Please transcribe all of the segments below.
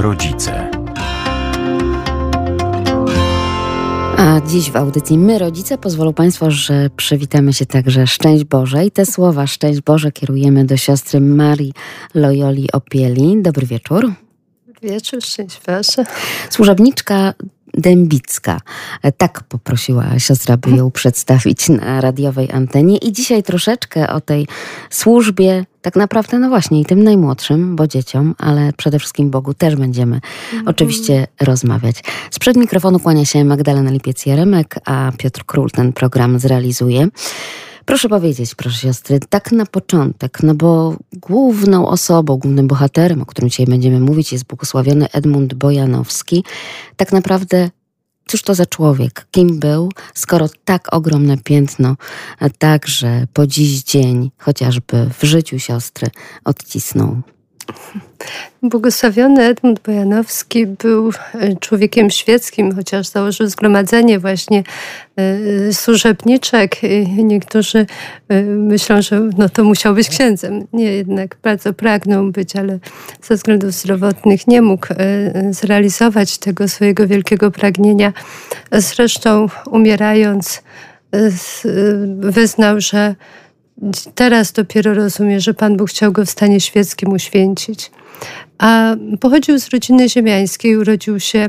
rodzice. A dziś w audycji My Rodzice pozwolą Państwo, że przywitamy się także Szczęść Boże i te słowa Szczęść Boże kierujemy do siostry Marii Loyoli Opieli. Dobry wieczór. Dobry wieczór, Szczęść Boże. Służebniczka Dębicka. Tak poprosiła siostra, by ją przedstawić na radiowej antenie. I dzisiaj troszeczkę o tej służbie, tak naprawdę, no właśnie, i tym najmłodszym, bo dzieciom, ale przede wszystkim Bogu też będziemy mhm. oczywiście rozmawiać. Sprzed mikrofonu kłania się Magdalena Lipiec-Jeremek, a Piotr Król ten program zrealizuje. Proszę powiedzieć, proszę siostry, tak na początek, no bo główną osobą, głównym bohaterem, o którym dzisiaj będziemy mówić, jest błogosławiony Edmund Bojanowski. Tak naprawdę Cóż to za człowiek? Kim był, skoro tak ogromne piętno także po dziś dzień, chociażby w życiu siostry, odcisnął? Błogosławiony Edmund Bojanowski był e, człowiekiem świeckim, chociaż założył zgromadzenie właśnie e, służebniczek. Niektórzy e, myślą, że no to musiał być księdzem. Nie, jednak bardzo pragnął być, ale ze względów zdrowotnych nie mógł zrealizować tego swojego wielkiego pragnienia. Zresztą umierając wyznał, że teraz dopiero rozumie, że Pan Bóg chciał go w stanie świeckim uświęcić. A pochodził z rodziny ziemiańskiej, urodził się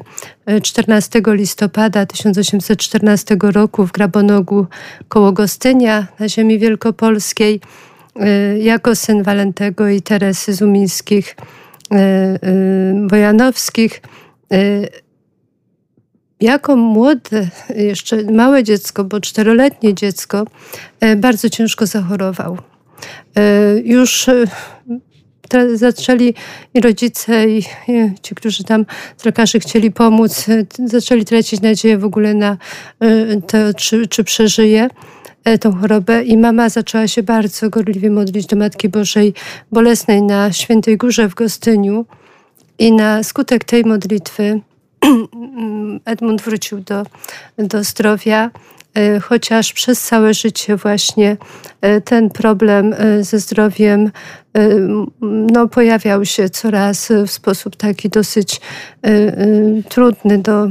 14 e, listopada 1814 roku w Grabonogu koło Gostynia na ziemi wielkopolskiej e, jako syn Walentego i Teresy Zumińskich e, Bojanowskich jako młode, jeszcze małe dziecko, bo czteroletnie dziecko, e, bardzo ciężko zachorował. E, już e, zaczęli rodzice, i ci, którzy tam z lekarzy chcieli pomóc, zaczęli tracić nadzieję w ogóle na to, czy, czy przeżyje tą chorobę i mama zaczęła się bardzo gorliwie modlić do Matki Bożej Bolesnej na Świętej Górze w Gostyniu i na skutek tej modlitwy Edmund wrócił do, do zdrowia, e, chociaż przez całe życie właśnie e, ten problem e, ze zdrowiem no, pojawiał się coraz w sposób taki dosyć trudny do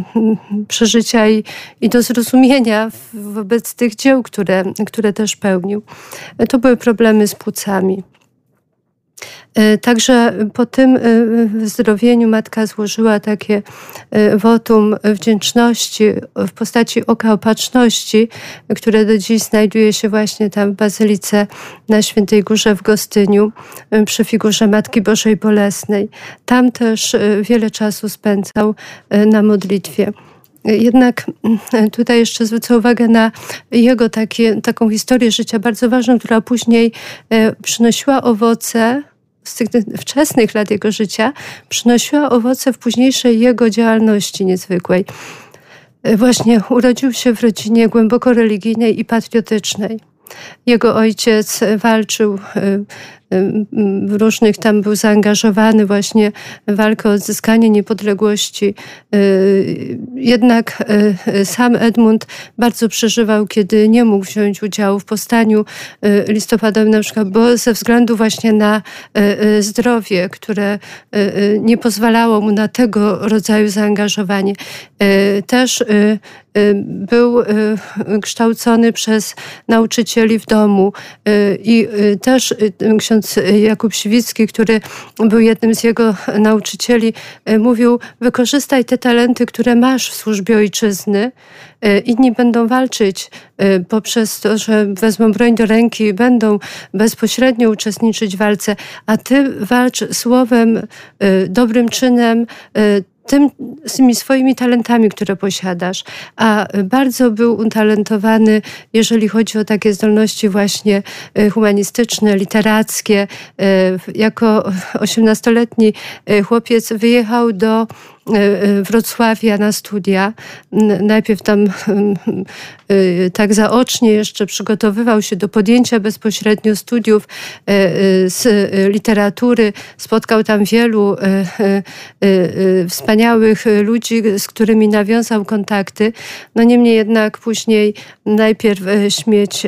przeżycia i, i do zrozumienia wobec tych dzieł, które, które też pełnił. To były problemy z płucami. E, także po tym e, wyzdrowieniu matka złożyła takie e, wotum wdzięczności w postaci oka opatrzności, które do dziś znajduje się właśnie tam w Bazylice na Świętej Górze w Gostyniu przy figurze Matki Bożej Bolesnej. Tam też wiele czasu spędzał na modlitwie. Jednak tutaj jeszcze zwrócę uwagę na jego takie, taką historię życia bardzo ważną, która później przynosiła owoce z tych wczesnych lat jego życia przynosiła owoce w późniejszej jego działalności niezwykłej. Właśnie urodził się w rodzinie głęboko religijnej i patriotycznej. Jego ojciec walczył w różnych tam był zaangażowany właśnie w walkę o odzyskanie niepodległości. Y, jednak y, sam Edmund bardzo przeżywał, kiedy nie mógł wziąć udziału w powstaniu y, listopadowym na przykład, bo ze względu właśnie na zdrowie, które nie pozwalało mu na tego rodzaju zaangażowanie. Też był kształcony przez nauczycieli w domu i też ksiądz ksiądz Jakub Siwicki, który był jednym z jego nauczycieli, e, mówił: Wykorzystaj te talenty, które masz w służbie ojczyzny. E, inni będą walczyć e, poprzez to, że wezmą broń do ręki i będą bezpośrednio uczestniczyć w walce, a ty walcz słowem, dobrym czynem, tym, z tymi swoimi talentami, które posiadasz. A bardzo był utalentowany, jeżeli chodzi o takie zdolności właśnie e, humanistyczne, literackie. E, jako 18-letni e, chłopiec wyjechał do Wrocławia na studia. Najpierw tam tak zaocznie jeszcze przygotowywał się do podjęcia bezpośrednio studiów z literatury. Spotkał tam wielu wspaniałych wspaniałych ludzi, z którymi nawiązał kontakty. No niemniej jednak później najpierw śmierć,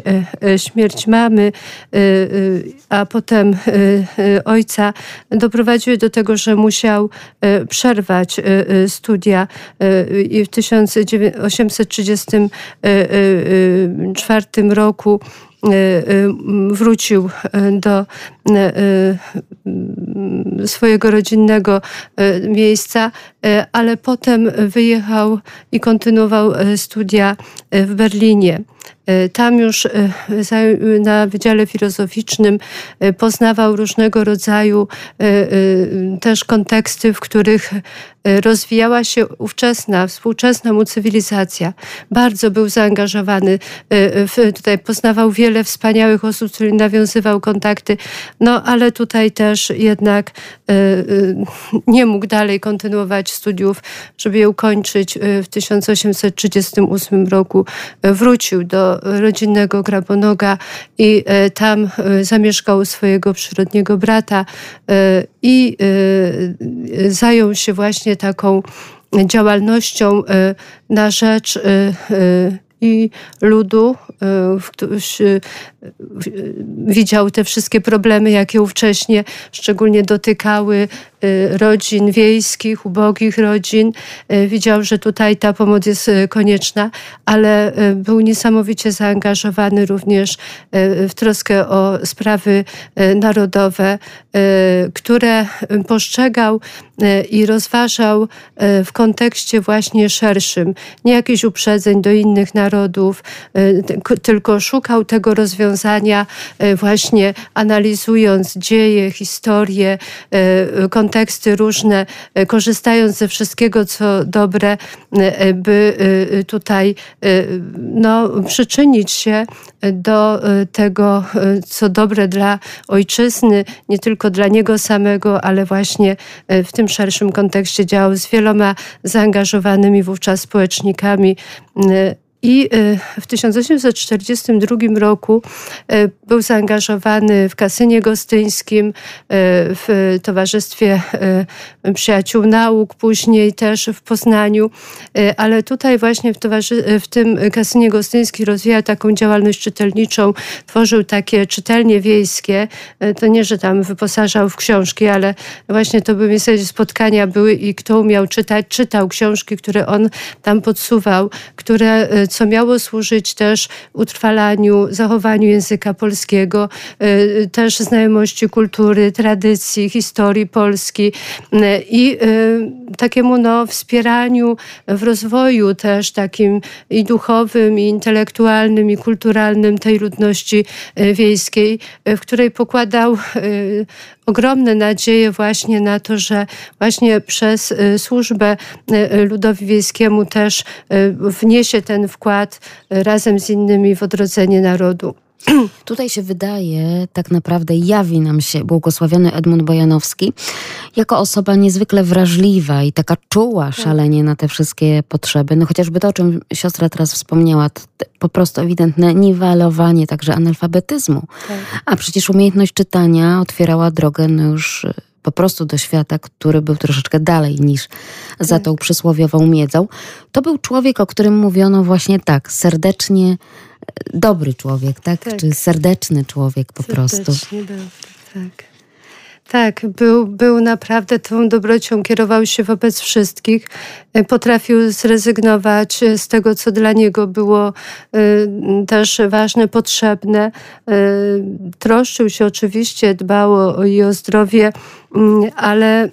śmierć mamy, a potem ojca doprowadziły do tego, że musiał przerwać studia i w 1834 roku wrócił do swojego rodzinnego miejsca, ale potem wyjechał i kontynuował studia w Berlinie. Tam już na Wydziale Filozoficznym poznawał różnego rodzaju też konteksty, w których rozwijała się ówczesna, współczesna mu cywilizacja. Bardzo był zaangażowany, w, tutaj poznawał wiele wspaniałych osób, z którymi nawiązywał kontakty, no ale tutaj też jednak nie mógł dalej kontynuować studiów, żeby je ukończyć w 1838 roku. Wrócił do rodzinnego Grabonoga i tam zamieszkał swojego przyrodniego brata i zajął się właśnie taką działalnością na rzecz i ludu, widział te wszystkie problemy, jakie ówcześnie szczególnie dotykały y, rodzin wiejskich, ubogich rodzin. Y, widział, że tutaj ta pomoc jest y, konieczna, ale był niesamowicie zaangażowany również w troskę o sprawy narodowe, które postrzegał i rozważał w kontekście właśnie szerszym. Nie jakichś uprzedzeń do innych narodów, tylko szukał tego rozwiązania właśnie analizując dzieje, historię, e, konteksty różne, e, korzystając ze wszystkiego, co dobre, by tutaj no, przyczynić się do tego, co dobre dla ojczyzny, nie tylko dla niego samego, ale właśnie w tym szerszym kontekście działał z wieloma zaangażowanymi wówczas społecznikami i y, w 1842 roku y, był zaangażowany w kasynie gostyńskim, y, w Towarzystwie Przyjaciół Nauk, później też w Poznaniu, ale tutaj właśnie w, towarzy- w tym kasynie gostyńskim rozwijał taką działalność czytelniczą, tworzył takie czytelnie wiejskie. To nie, że tam wyposażał w książki, ale właśnie to były miejsca, gdzie spotkania były i kto umiał czytać, czytał książki, które on tam podsuwał, które co miało służyć też utrwalaniu, zachowaniu języka polskiego, y, też znajomości kultury, tradycji, historii Polski. Y, i y, takiemu no, wspieraniu w rozwoju też takim i duchowym, i intelektualnym, i kulturalnym tej ludności wiejskiej, w której pokładał ogromne nadzieje właśnie na to, że właśnie przez służbę ludowi wiejskiemu też wniesie ten wkład razem z innymi w odrodzenie narodu. Tutaj się wydaje, tak naprawdę jawi nam się błogosławiony Edmund Bojanowski jako osoba niezwykle wrażliwa i taka czuła tak. szalenie na te wszystkie potrzeby. No chociażby to, o czym siostra teraz wspomniała, to po prostu ewidentne niwelowanie także analfabetyzmu. Tak. A przecież umiejętność czytania otwierała drogę no już y, po prostu do świata, który był troszeczkę dalej niż za tak. tą przysłowiową miedzą. To był człowiek, o którym mówiono właśnie tak, serdecznie dobry człowiek, tak? tak. Czy serdeczny człowiek po Serdecznie prostu. dobry, tak. Tak, był, był naprawdę tą dobrocią, kierował się wobec wszystkich. Potrafił zrezygnować z tego, co dla niego było y, też ważne, potrzebne. Y, troszczył się oczywiście, dbało i o zdrowie Mm, ale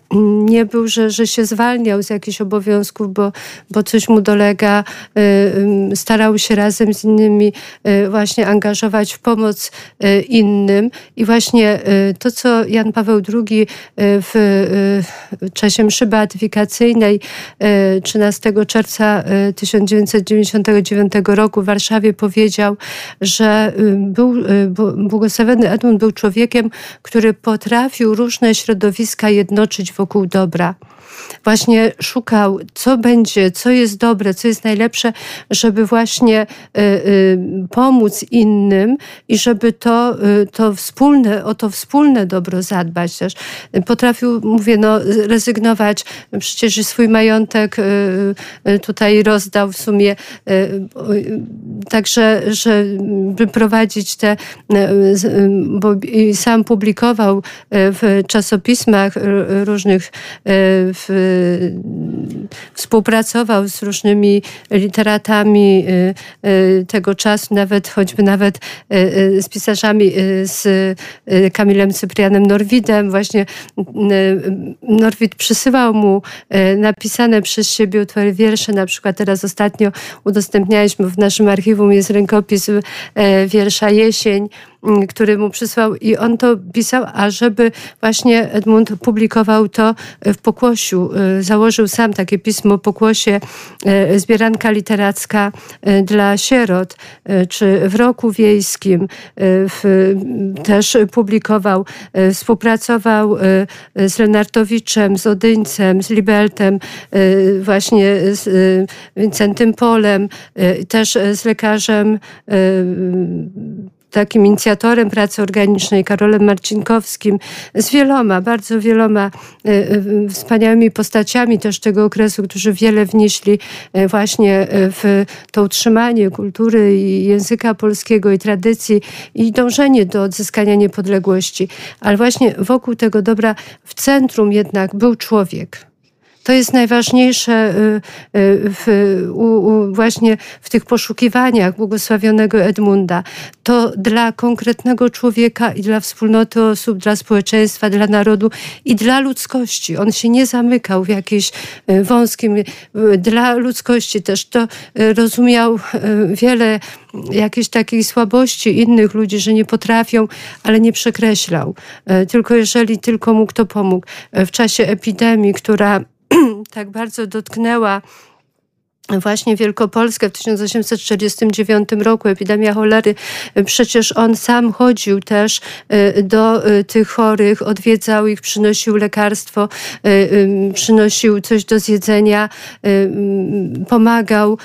nie był, że, że się zwalniał z jakichś obowiązków, bo, bo coś mu dolega. Y, starał się razem z innymi właśnie angażować w pomoc innym. I właśnie to, co Jan Paweł II w czasie mszy beatyfikacyjnej 13 czerwca 1999 roku w Warszawie powiedział, że był, błogosławiony Edmund był człowiekiem, który potrafił różne środowiska środowiska jednoczyć wokół dobra właśnie szukał, co będzie, co jest dobre, co jest najlepsze, żeby właśnie y, y, pomóc innym i żeby to, y, to wspólne, o to wspólne dobro zadbać też. Potrafił, mówię, no, rezygnować, przecież swój majątek tutaj rozdał w sumie, także, żeby prowadzić te, bo sam publikował w czasopismach różnych w współpracował z różnymi literatami y, y, tego czasu, nawet choćby nawet y, z pisarzami, z Kamilem Cyprianem Norwidem. Właśnie Norwid przysyłał mu napisane przez siebie utwory wiersze. Na przykład teraz ostatnio udostępnialiśmy w naszym archiwum jest rękopis wiersza Jesień który mu przysłał i on to pisał, a żeby właśnie Edmund publikował to w Pokłosiu. Y, założył sam takie pismo Pokłosie, y, zbieranka literacka dla sierot, czy w roku wiejskim w, też publikował, współpracował z Lenartowiczem, z Odyńcem, z Libeltem, właśnie z Wincentym Polem, też z lekarzem takim inicjatorem pracy organicznej, Karolem Marcinkowskim, z wieloma, bardzo wieloma e, e, wspaniałymi postaciami też tego okresu, którzy wiele wnieśli e, właśnie w to utrzymanie kultury i języka polskiego i tradycji i dążenie do odzyskania niepodległości. Ale właśnie wokół tego dobra w centrum jednak był człowiek to jest najważniejsze y, y, w, u, u, właśnie w tych poszukiwaniach błogosławionego Edmunda. To dla konkretnego człowieka i dla wspólnoty osób, dla społeczeństwa, dla narodu i dla ludzkości. On się nie zamykał w jakimś y, wąskim, dla ludzkości też to rozumiał wiele jakiejś takiej słabości innych ludzi, że nie potrafią, ale nie przekreślał. Tylko jeżeli tylko mu kto pomógł. W czasie epidemii, która tak bardzo dotknęła właśnie Wielkopolskę w 1849 roku, epidemia cholery. Przecież on sam chodził też y, do y, tych chorych, odwiedzał ich, przynosił lekarstwo, y, przynosił coś do zjedzenia, pomagał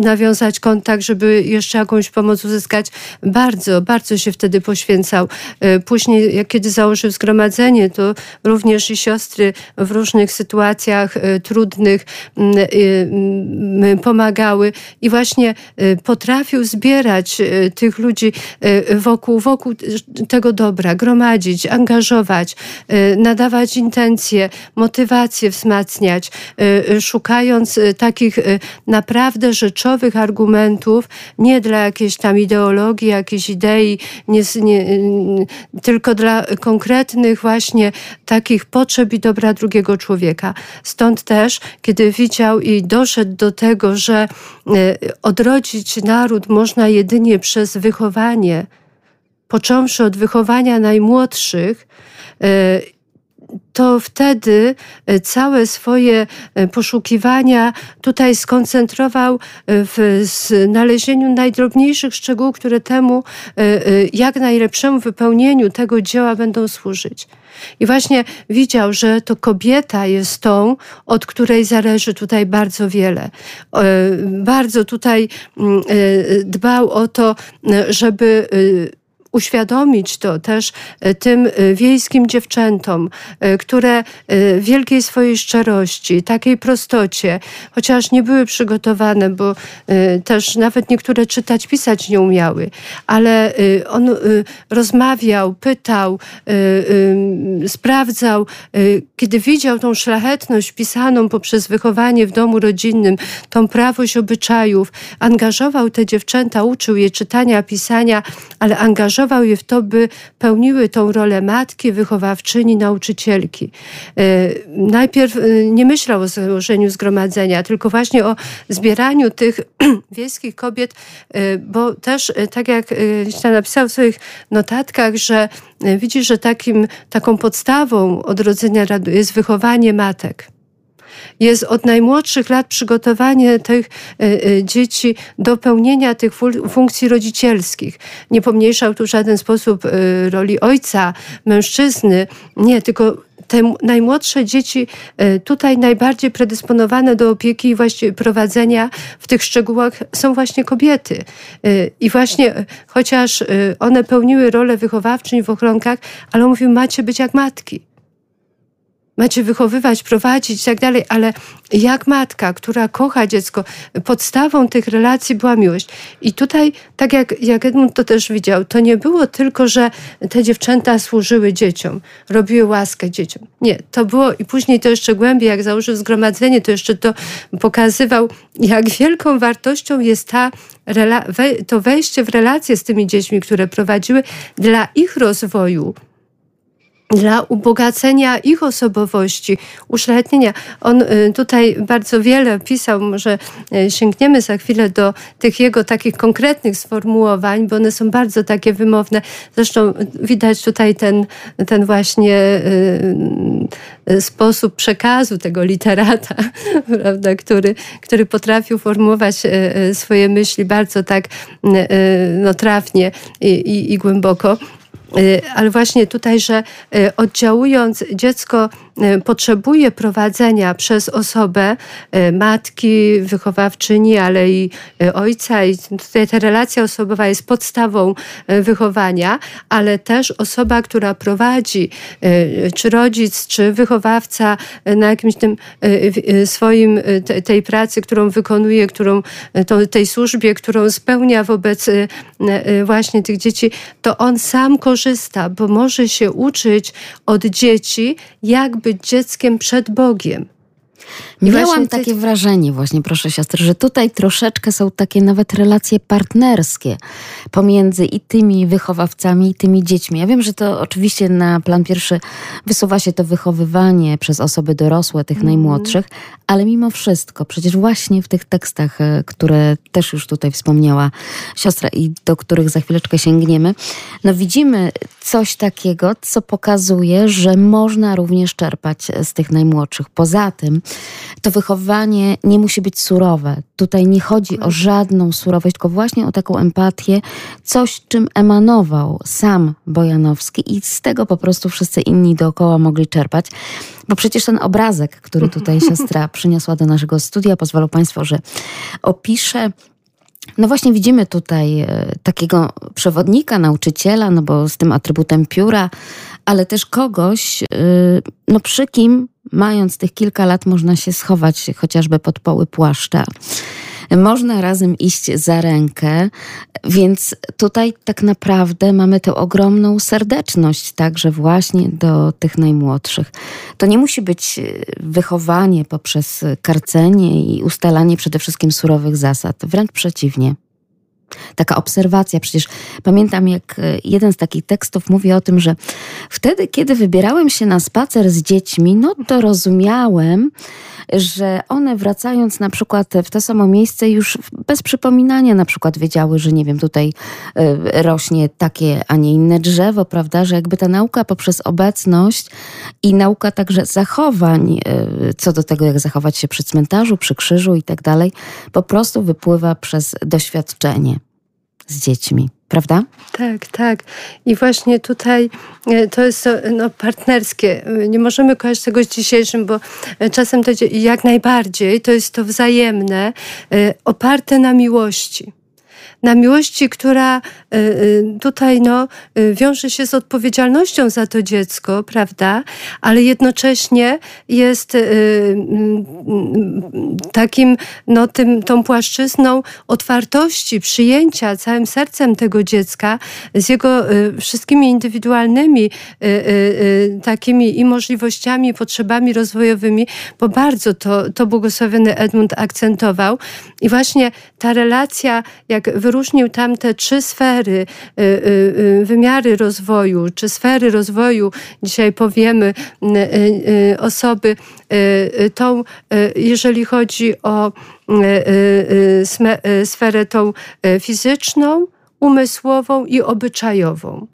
nawiązać kontakt, żeby jeszcze jakąś pomoc uzyskać. Bardzo, bardzo się wtedy poświęcał. Później, kiedy założył zgromadzenie, to również i siostry w różnych sytuacjach trudnych pomagały i właśnie y, potrafił zbierać y, tych ludzi y, wokół, wokół tego dobra, gromadzić, angażować, nadawać intencje, motywację wzmacniać, szukając takich naprawdę rzeczowych argumentów, nie dla jakiejś tam ideologii, jakiejś idei, nie, nie, tylko dla konkretnych właśnie takich potrzeb i dobra drugiego człowieka. Stąd też, kiedy widział i do doszedł do tego, że e, odrodzić naród można jedynie przez wychowanie, począwszy od wychowania najmłodszych, e, to wtedy e, całe swoje poszukiwania tutaj skoncentrował w znalezieniu najdrobniejszych szczegółów, które temu jak najlepszemu wypełnieniu tego dzieła będą służyć. I właśnie widział, że to kobieta jest tą, od której zależy tutaj bardzo wiele. E, bardzo tutaj mm, e, dbał o to, żeby uświadomić to też e, tym e, wiejskim dziewczętom, e, które wielkiej swojej szczerości, takiej prostocie, chociaż nie były przygotowane, bo też nawet niektóre czytać, pisać nie umiały, ale on rozmawiał, pytał, sprawdzał, kiedy widział tą szlachetność pisaną poprzez wychowanie w domu rodzinnym, tą prawość obyczajów, angażował te dziewczęta, uczył je czytania, pisania, ale angażował angażował je w to, by pełniły tą rolę matki, wychowawczyni, nauczycielki. E, najpierw e, nie myślał o założeniu zgromadzenia, tylko właśnie o zbieraniu tych wiejskich kobiet, e, bo też, tak jak napisał w swoich notatkach, że widzi, że takim, taką podstawą odrodzenia jest wychowanie matek Jest od najmłodszych lat przygotowanie tych dzieci do pełnienia tych funkcji rodzicielskich. Nie pomniejszał tu w żaden sposób roli ojca, mężczyzny. Nie, tylko te najmłodsze dzieci e, tutaj najbardziej predysponowane do opieki i właśnie prowadzenia w tych szczegółach są właśnie kobiety. E, I właśnie e, chociaż one pełniły rolę wychowawczyń w ochronkach, ale mówił, macie być jak matki macie wychowywać, prowadzić i tak dalej, ale jak matka, która kocha dziecko, podstawą tych relacji była miłość. I tutaj, tak jak, jak Edmund to też widział, to nie było tylko, że te dziewczęta służyły dzieciom, robiły łaskę dzieciom. Nie, to było i później to jeszcze głębiej, jak założył zgromadzenie, to jeszcze to pokazywał, jak wielką wartością jest ta to wejście w relacje z tymi dziećmi, które prowadziły dla ich rozwoju, dla ubogacenia ich osobowości, uszlachetnienia. On y, tutaj bardzo wiele pisał, może y, sięgniemy za chwilę do tych jego takich konkretnych sformułowań, bo one są bardzo takie wymowne. Zresztą widać tutaj ten, ten właśnie y, sposób przekazu tego literata, prawda, który, który potrafił formułować swoje myśli bardzo tak no, trafnie i, i, i głęboko. Y, ale właśnie tutaj, że y, oddziałując dziecko potrzebuje prowadzenia przez osobę y, matki, wychowawczyni, ale i y, ojca. I tutaj ta relacja osobowa jest podstawą wychowania, ale też osoba, która prowadzi, czy rodzic, czy wychowawca na jakimś tym swoim, tej pracy, którą wykonuje, którą, tej służbie, którą spełnia wobec właśnie tych dzieci, to on sam korzysta, bo może się uczyć od dzieci, jakby być dzieckiem przed Bogiem. Miałam takie wrażenie właśnie, proszę siostry, że tutaj troszeczkę są takie nawet relacje partnerskie pomiędzy i tymi wychowawcami, i tymi dziećmi. Ja wiem, że to oczywiście na plan pierwszy wysuwa się to wychowywanie przez osoby dorosłe, tych mm. najmłodszych, ale mimo wszystko, przecież właśnie w tych tekstach, e, które też już tutaj wspomniała siostra i do których za chwileczkę sięgniemy, no widzimy coś takiego, co pokazuje, że można również czerpać z tych najmłodszych. Poza tym, to wychowanie nie musi być surowe. Tutaj nie chodzi o żadną surowość, tylko właśnie o taką empatię, coś, czym emanował sam Bojanowski i z tego po prostu wszyscy inni dookoła mogli czerpać. Bo przecież ten obrazek, który tutaj siostra przyniosła do naszego studia, pozwolą Państwo, że opiszę no właśnie widzimy tutaj e, takiego przewodnika, nauczyciela, no bo z tym atrybutem pióra, ale też kogoś, e, no przy kim mając tych kilka lat można się schować chociażby pod poły płaszcza. Można razem iść za rękę, więc tutaj tak naprawdę mamy tę ogromną serdeczność także właśnie do tych najmłodszych. To nie musi być wychowanie poprzez karcenie i ustalanie przede wszystkim surowych zasad, wręcz przeciwnie. Taka obserwacja, przecież pamiętam, jak e, jeden z takich tekstów mówi o tym, że wtedy, kiedy wybierałem się na spacer z dziećmi, no to rozumiałem, że one wracając na przykład w to samo miejsce już bez przypominania na przykład wiedziały, że nie wiem, tutaj e, rośnie takie, a nie inne drzewo, prawda, że jakby ta nauka poprzez obecność i nauka także zachowań, e, co do tego, jak zachować się przy cmentarzu, przy krzyżu i tak dalej, po prostu wypływa przez doświadczenie z dziećmi, prawda? Tak, tak. I właśnie tutaj e, to jest no, partnerskie. Nie możemy kojarzyć tego z dzisiejszym, bo e, czasem to jak najbardziej to jest to wzajemne, e, oparte na miłości na miłości, która y, y, tutaj no, y, wiąże się z odpowiedzialnością za to dziecko, prawda? Ale jednocześnie jest mm, takim, no, tym, tą płaszczyzną otwartości, przyjęcia całym sercem tego dziecka z jego wszystkimi indywidualnymi takimi i możliwościami, i potrzebami rozwojowymi, bo bardzo to, to błogosławiony Edmund akcentował. I właśnie ta relacja, jak wyróżnił tam te trzy sfery, y, y, y, wymiary rozwoju, czy sfery rozwoju, dzisiaj powiemy, osoby, tą, jeżeli chodzi o sferę tą fizyczną, umysłową i obyczajową.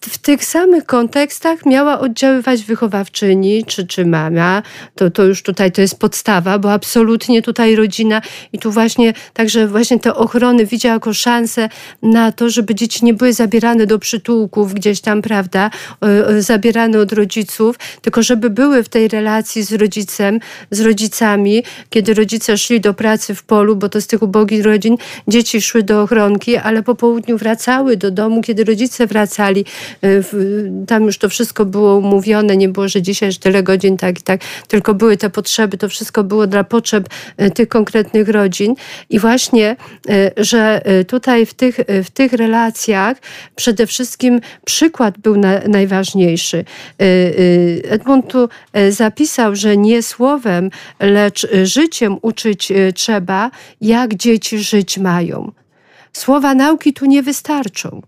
W tych samych kontekstach miała oddziaływać wychowawczyni czy, czy mama. To, to już tutaj to jest podstawa, bo absolutnie tutaj rodzina i tu właśnie także właśnie te ochrony widziała jako szansę na to, żeby dzieci nie były zabierane do przytułków gdzieś tam, prawda, zabierane od rodziców, tylko żeby były w tej relacji z rodzicem, z rodzicami, kiedy rodzice szli do pracy w polu, bo to z tych ubogich rodzin dzieci szły do ochronki, ale po południu wracały do domu, kiedy rodzice wracali tam już to wszystko było umówione, nie było, że dzisiaj już tyle godzin, tak i tak, tylko były te potrzeby, to wszystko było dla potrzeb y, tych konkretnych rodzin. I właśnie, y, że tutaj w tych, w tych relacjach przede wszystkim przykład był na, najważniejszy. Edmund tu zapisał, że nie słowem, lecz życiem uczyć trzeba, jak dzieci żyć mają. Słowa nauki tu nie wystarczą.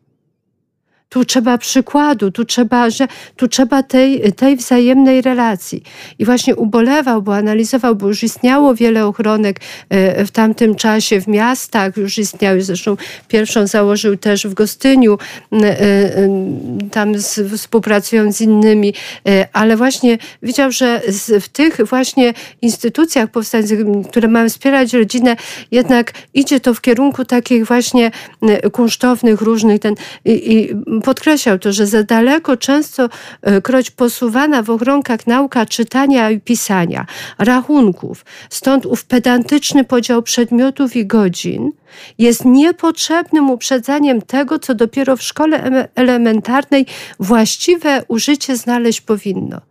Tu trzeba przykładu, tu trzeba, że, tu trzeba tej, tej wzajemnej relacji. I właśnie ubolewał, bo analizował, bo już istniało wiele ochronek e, w tamtym czasie w miastach, już istniały, zresztą pierwszą założył też w Gostyniu, e, e, tam współpracując z innymi, ale właśnie widział, że w tych właśnie instytucjach powstających, które mają wspierać rodzinę, jednak idzie to w kierunku takich właśnie kunsztownych, różnych, ten, i, i podkreślał to, że za daleko często e, kroć posuwana w ochronkach nauka czytania i pisania, rachunków. Stąd ów pedantyczny podział przedmiotów i godzin jest niepotrzebnym uprzedzaniem tego, co dopiero w szkole elementarnej właściwe użycie znaleźć powinno.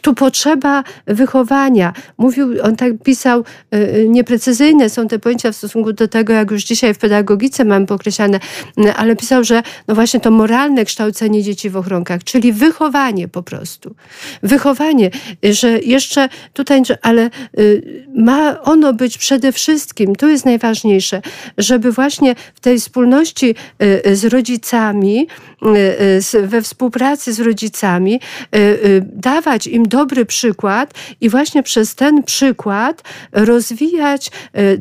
Tu potrzeba wychowania. Mówił, on tak pisał, y, y, nieprecyzyjne są te pojęcia w stosunku do tego, jak już dzisiaj w pedagogice mamy pokreślane, y, ale pisał, że no właśnie to moralne kształcenie dzieci w ochronkach, czyli wychowanie po prostu. Wychowanie, że jeszcze tutaj, ale ma ono być przede wszystkim, to jest najważniejsze, żeby właśnie w tej wspólności z rodzicami, we współpracy z rodzicami dawać im dobry przykład i właśnie przez ten przykład rozwijać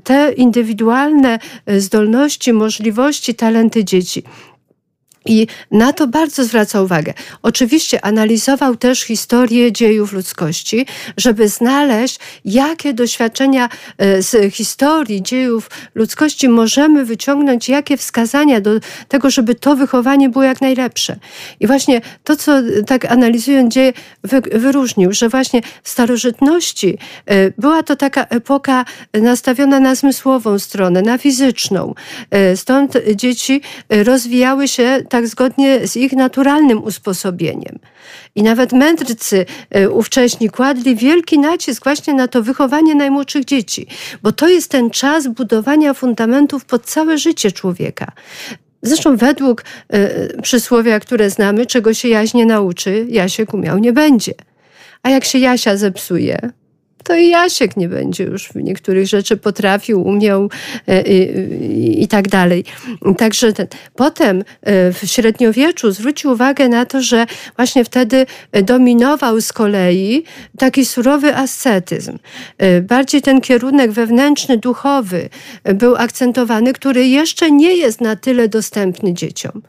te indywidualne zdolności, możliwości, talenty dzieci. I na to bardzo zwraca uwagę. Oczywiście analizował też historię dziejów ludzkości, żeby znaleźć, jakie doświadczenia e, z historii dziejów ludzkości możemy wyciągnąć, jakie wskazania do tego, żeby to wychowanie było jak najlepsze. I właśnie to, co tak analizując dzieje, wyróżnił, że właśnie w starożytności e, była to taka epoka nastawiona na zmysłową stronę, na fizyczną. E, stąd dzieci rozwijały się tak zgodnie z ich naturalnym usposobieniem. I nawet mędrcy e, ówcześni kładli wielki nacisk właśnie na to wychowanie najmłodszych dzieci, bo to jest ten czas budowania fundamentów pod całe życie człowieka. Zresztą według y, przysłowia, które znamy, czego się jaźń nie nauczy, Jasiek umiał nie będzie. A jak się Jasia zepsuje, to i Jasiek nie będzie już w niektórych rzeczy potrafił, umiał e, i, i tak dalej. Także ten, potem e, w średniowieczu zwrócił uwagę na to, że właśnie wtedy dominował z kolei taki surowy ascetyzm. E, bardziej ten kierunek wewnętrzny, duchowy był akcentowany, który jeszcze nie jest na tyle dostępny dzieciom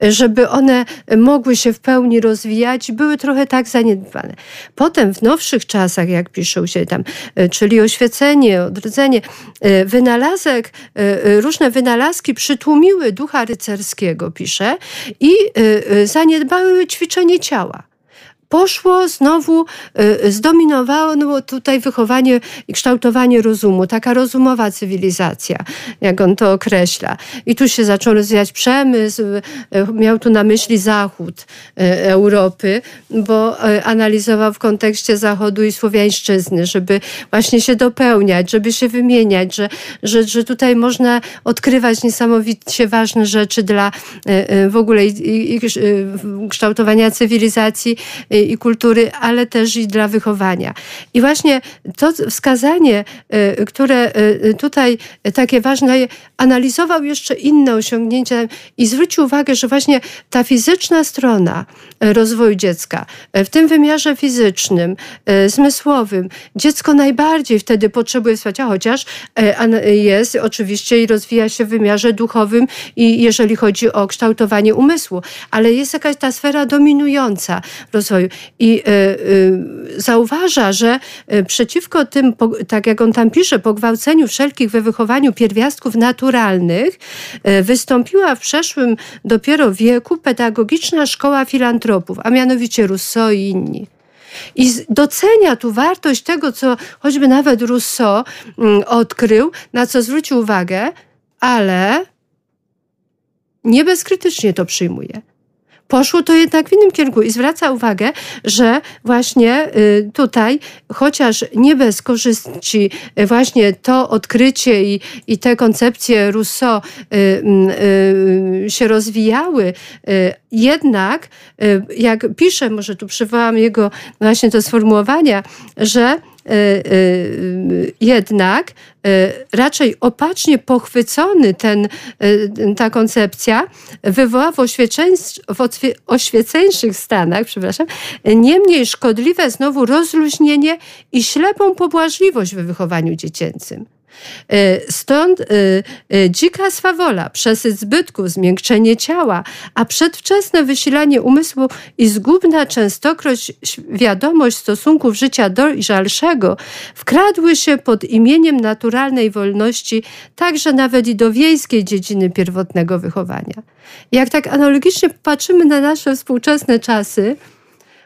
żeby one mogły się w pełni rozwijać, były trochę tak zaniedbane. Potem w nowszych czasach, jak piszą się tam, e, czyli oświecenie, odrodzenie, e, wynalazek, e, różne wynalazki przytłumiły ducha rycerskiego, pisze, i zaniedbały ćwiczenie ciała poszło znowu, y, zdominowało no, tutaj wychowanie i kształtowanie rozumu, taka rozumowa cywilizacja, jak on to określa. I tu się zaczął rozwijać przemysł, y, miał tu na myśli Zachód y, Europy, bo analizował w kontekście Zachodu i Słowiańszczyzny, żeby właśnie się dopełniać, żeby się wymieniać, że, że, że tutaj można odkrywać niesamowicie ważne rzeczy dla w ogóle i, i, i kształtowania cywilizacji i kultury, ale też i dla wychowania. I właśnie to wskazanie, które tutaj takie ważne, analizował jeszcze inne osiągnięcia i zwrócił uwagę, że właśnie ta fizyczna strona rozwoju dziecka, w tym wymiarze fizycznym, zmysłowym, dziecko najbardziej wtedy potrzebuje wsparcia, chociaż jest oczywiście i rozwija się w wymiarze duchowym i jeżeli chodzi o kształtowanie umysłu, ale jest jakaś ta sfera dominująca rozwoju. I y, y, zauważa, że y, przeciwko tym, tak jak on tam pisze, pogwałceniu wszelkich we wychowaniu pierwiastków naturalnych, wystąpiła w przeszłym dopiero wieku pedagogiczna szkoła filantropów, a mianowicie Rousseau i inni. I docenia tu wartość tego, co choćby nawet Rousseau mm, odkrył, na co zwrócił uwagę, ale nie bezkrytycznie to przyjmuje poszło to jednak w innym kierunku i zwraca uwagę, że właśnie y, tutaj, chociaż nie bez korzyści, y, właśnie to odkrycie i, i te koncepcje Rousseau y, się rozwijały, jednak, jak pisze, może tu przywołam jego właśnie to sformułowania, że jednak y, raczej opacznie pochwycony ten, ta koncepcja wywoła w, w oświeceńszych stanach, przepraszam, niemniej szkodliwe znowu rozluźnienie i ślepą pobłażliwość w wychowaniu dziecięcym. E, stąd e, e, dzika swawola, przesyt zbytku, zmiękczenie ciała, a przedwczesne wysilanie umysłu i zgubna częstokroć wiadomość stosunków życia dojrzalszego wkradły się pod imieniem naturalnej wolności także nawet i do wiejskiej dziedziny pierwotnego wychowania. Jak tak analogicznie patrzymy na nasze współczesne czasy,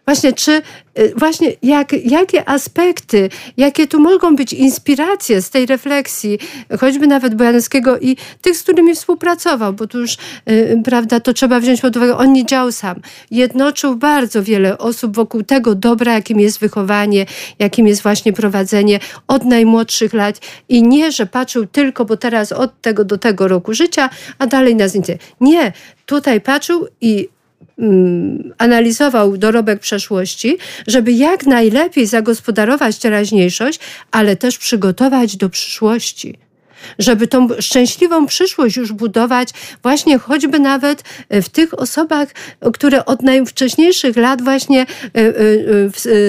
Właśnie, czy y, właśnie jak, jakie aspekty, jakie tu mogą być inspiracje z tej refleksji, choćby nawet Bojanowskiego i tych, z którymi współpracował, bo tu już, yy, prawda, to trzeba wziąć pod uwagę, on nie działał sam. Jednoczył bardzo wiele osób wokół tego dobra, jakim jest wychowanie, jakim jest właśnie prowadzenie od najmłodszych lat i nie, że patrzył tylko, bo teraz od tego do tego roku życia, a dalej na zdjęcie. Nie, tutaj patrzył i analizował dorobek przeszłości, żeby jak najlepiej zagospodarować teraźniejszość, ale też przygotować do przyszłości żeby tą szczęśliwą przyszłość już budować właśnie choćby nawet w tych osobach, które od najwcześniejszych lat właśnie e, e,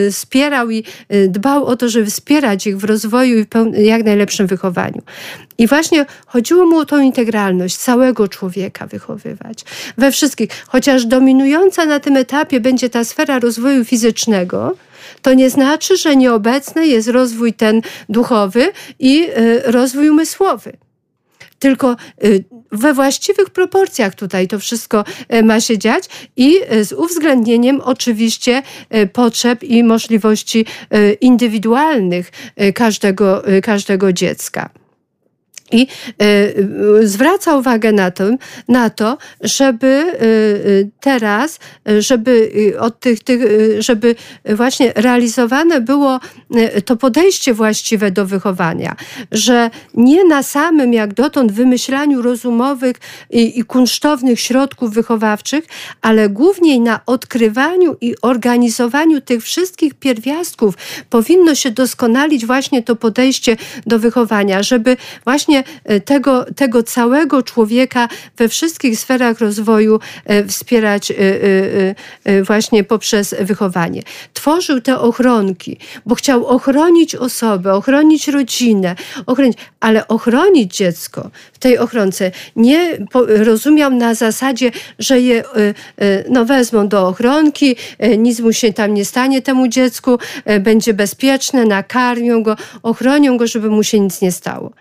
e, wspierał i dbał o to, żeby wspierać ich w rozwoju i w jak najlepszym wychowaniu. I właśnie chodziło mu o tą integralność całego człowieka wychowywać. We wszystkich. Chociaż dominująca na tym etapie będzie ta sfera rozwoju fizycznego, to nie znaczy, że nieobecny jest rozwój ten duchowy i y, rozwój umysłowy tylko y, we właściwych proporcjach tutaj to wszystko y, ma się dziać i z uwzględnieniem oczywiście potrzeb i możliwości indywidualnych każdego, każdego dziecka. I y, zwraca uwagę na to, na to, żeby y, teraz, żeby od tych, tych, żeby właśnie realizowane było to podejście właściwe do wychowania, że nie na samym jak dotąd wymyślaniu rozumowych i, i kunsztownych środków wychowawczych, ale głównie na odkrywaniu i organizowaniu tych wszystkich pierwiastków powinno się doskonalić właśnie to podejście do wychowania, żeby właśnie E, tego, tego całego człowieka we wszystkich sferach rozwoju e, wspierać e, właśnie poprzez wychowanie. Tworzył te ochronki, bo chciał ochronić osobę, ochronić rodzinę, ochronić, ale ochronić dziecko w tej ochronce nie rozumiał na zasadzie, że je no, wezmą do ochronki, nic mu się tam nie stanie temu dziecku, będzie bezpieczne, nakarmią go, ochronią go, żeby mu się nic nie stało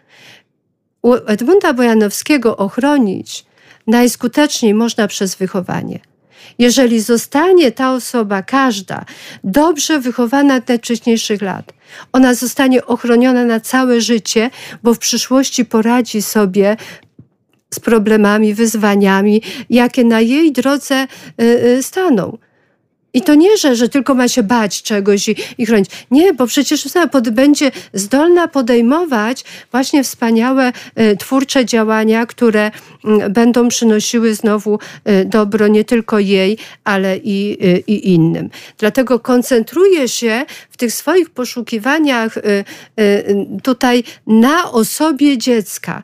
u Edmunda Bojanowskiego ochronić najskuteczniej można przez wychowanie. Jeżeli zostanie ta osoba, każda, dobrze wychowana od najwcześniejszych lat, ona zostanie ochroniona na całe życie, bo w przyszłości poradzi sobie z problemami, wyzwaniami, jakie na jej drodze y, y, staną. I to nie, że, że tylko ma się bać czegoś i, i chronić. Nie, bo przecież pod, będzie zdolna podejmować właśnie wspaniałe y, twórcze działania, które y, będą przynosiły znowu y, dobro nie tylko jej, ale i, y, i innym. Dlatego koncentruję się tych swoich poszukiwaniach y, y, tutaj na osobie dziecka.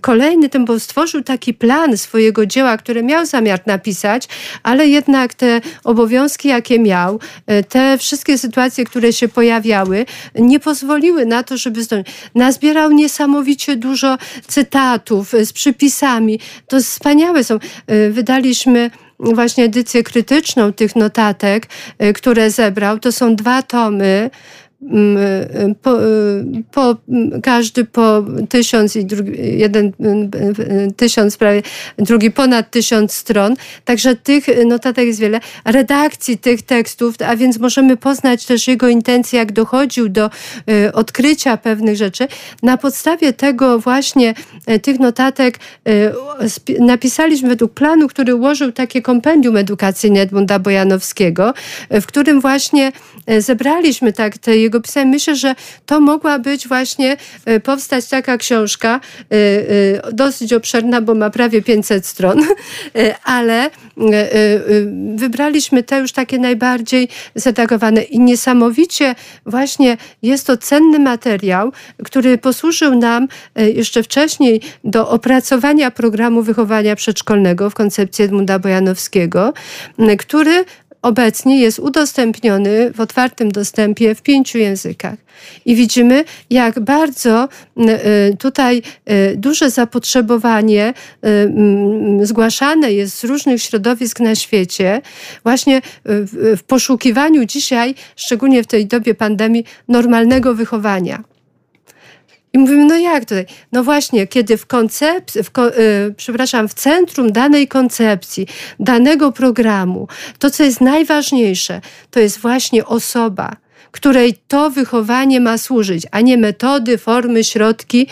Kolejny ten, bo stworzył taki plan swojego dzieła, które miał zamiar napisać, ale jednak te obowiązki jakie miał, te wszystkie sytuacje, które się pojawiały, nie pozwoliły na to, żeby zdążyć. Nazbierał niesamowicie dużo cytatów z przypisami. To wspaniałe są. Wydaliśmy właśnie edycję krytyczną tych notatek, które zebrał. To są dwa tomy. Y, po, y, po, każdy po tysiąc i drugi, jeden y, tysiąc prawie, drugi ponad tysiąc stron. Także tych notatek jest wiele. Redakcji tych tekstów, a więc możemy poznać też jego intencje, jak dochodził do odkrycia pewnych rzeczy. Na podstawie tego właśnie tych notatek napisaliśmy według planu, który ułożył takie kompendium edukacyjne Edmunda Bojanowskiego, w którym właśnie zebraliśmy tak te jego pisałem. Myślę, że to mogła być właśnie, e, powstać taka książka, e, e, dosyć obszerna, bo ma prawie 500 stron, ale wybraliśmy te już takie najbardziej zredagowane i niesamowicie właśnie jest to cenny materiał, który posłużył nam jeszcze wcześniej do opracowania programu wychowania przedszkolnego w koncepcji Edmunda Bojanowskiego, który obecnie jest udostępniony w otwartym dostępie w pięciu językach. I widzimy, jak bardzo y, tutaj y, duże zapotrzebowanie y, zgłaszane jest z różnych środowisk na świecie, właśnie w poszukiwaniu dzisiaj, szczególnie w tej dobie pandemii, normalnego wychowania. I mówimy, no jak tutaj? No właśnie, kiedy w koncepcji, w, yy, przepraszam, w centrum danej koncepcji, danego programu, to co jest najważniejsze, to jest właśnie osoba, której to wychowanie ma służyć, a nie metody, formy, środki.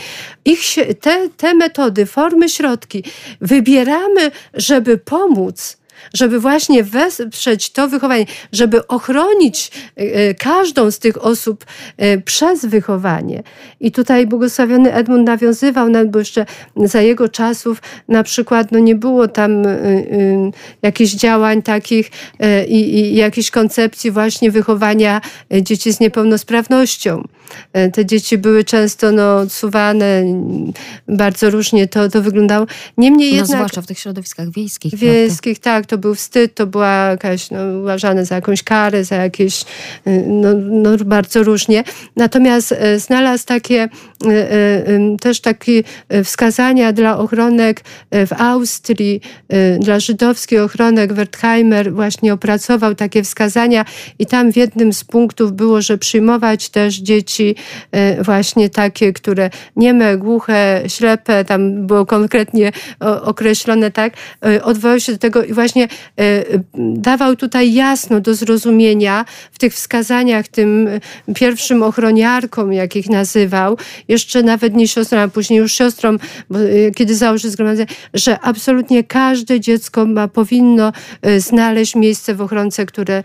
Ich się, te, te metody, formy, środki wybieramy, żeby pomóc żeby właśnie wesprzeć to wychowanie, żeby ochronić e, e, każdą z tych osób e, przez wychowanie. I tutaj błogosławiony Edmund nawiązywał, nawet bo jeszcze za jego czasów na przykład no nie było tam jakichś działań takich i, i jakiejś koncepcji właśnie wychowania dzieci z niepełnosprawnością. E, te dzieci były często no, odsuwane, bardzo różnie to, to wyglądało. Niemniej no, jednak... zwłaszcza w tych środowiskach wiejskich. Wiejskich, prawda? tak, to był wstyd, to była jakaś, no, uważane za jakąś karę, za jakieś, y, no, no bardzo różnie. Natomiast e, znalazł takie e, też takie wskazania dla ochronek w Austrii, dla żydowskich ochronek Wertheimer właśnie opracował takie wskazania i tam w jednym z punktów było, że przyjmować też dzieci dzieci e, właśnie takie, które nieme, głuche, ślepe, tam było konkretnie określone tak, e, odwołał się do tego i właśnie e, dawał tutaj jasno do zrozumienia w tych wskazaniach tym pierwszym ochroniarkom, jak ich nazywał, jeszcze nawet nie siostrą, a później już siostrą, kiedy założył zgromadzenie, że absolutnie każde dziecko ma, powinno znaleźć miejsce w ochronce, które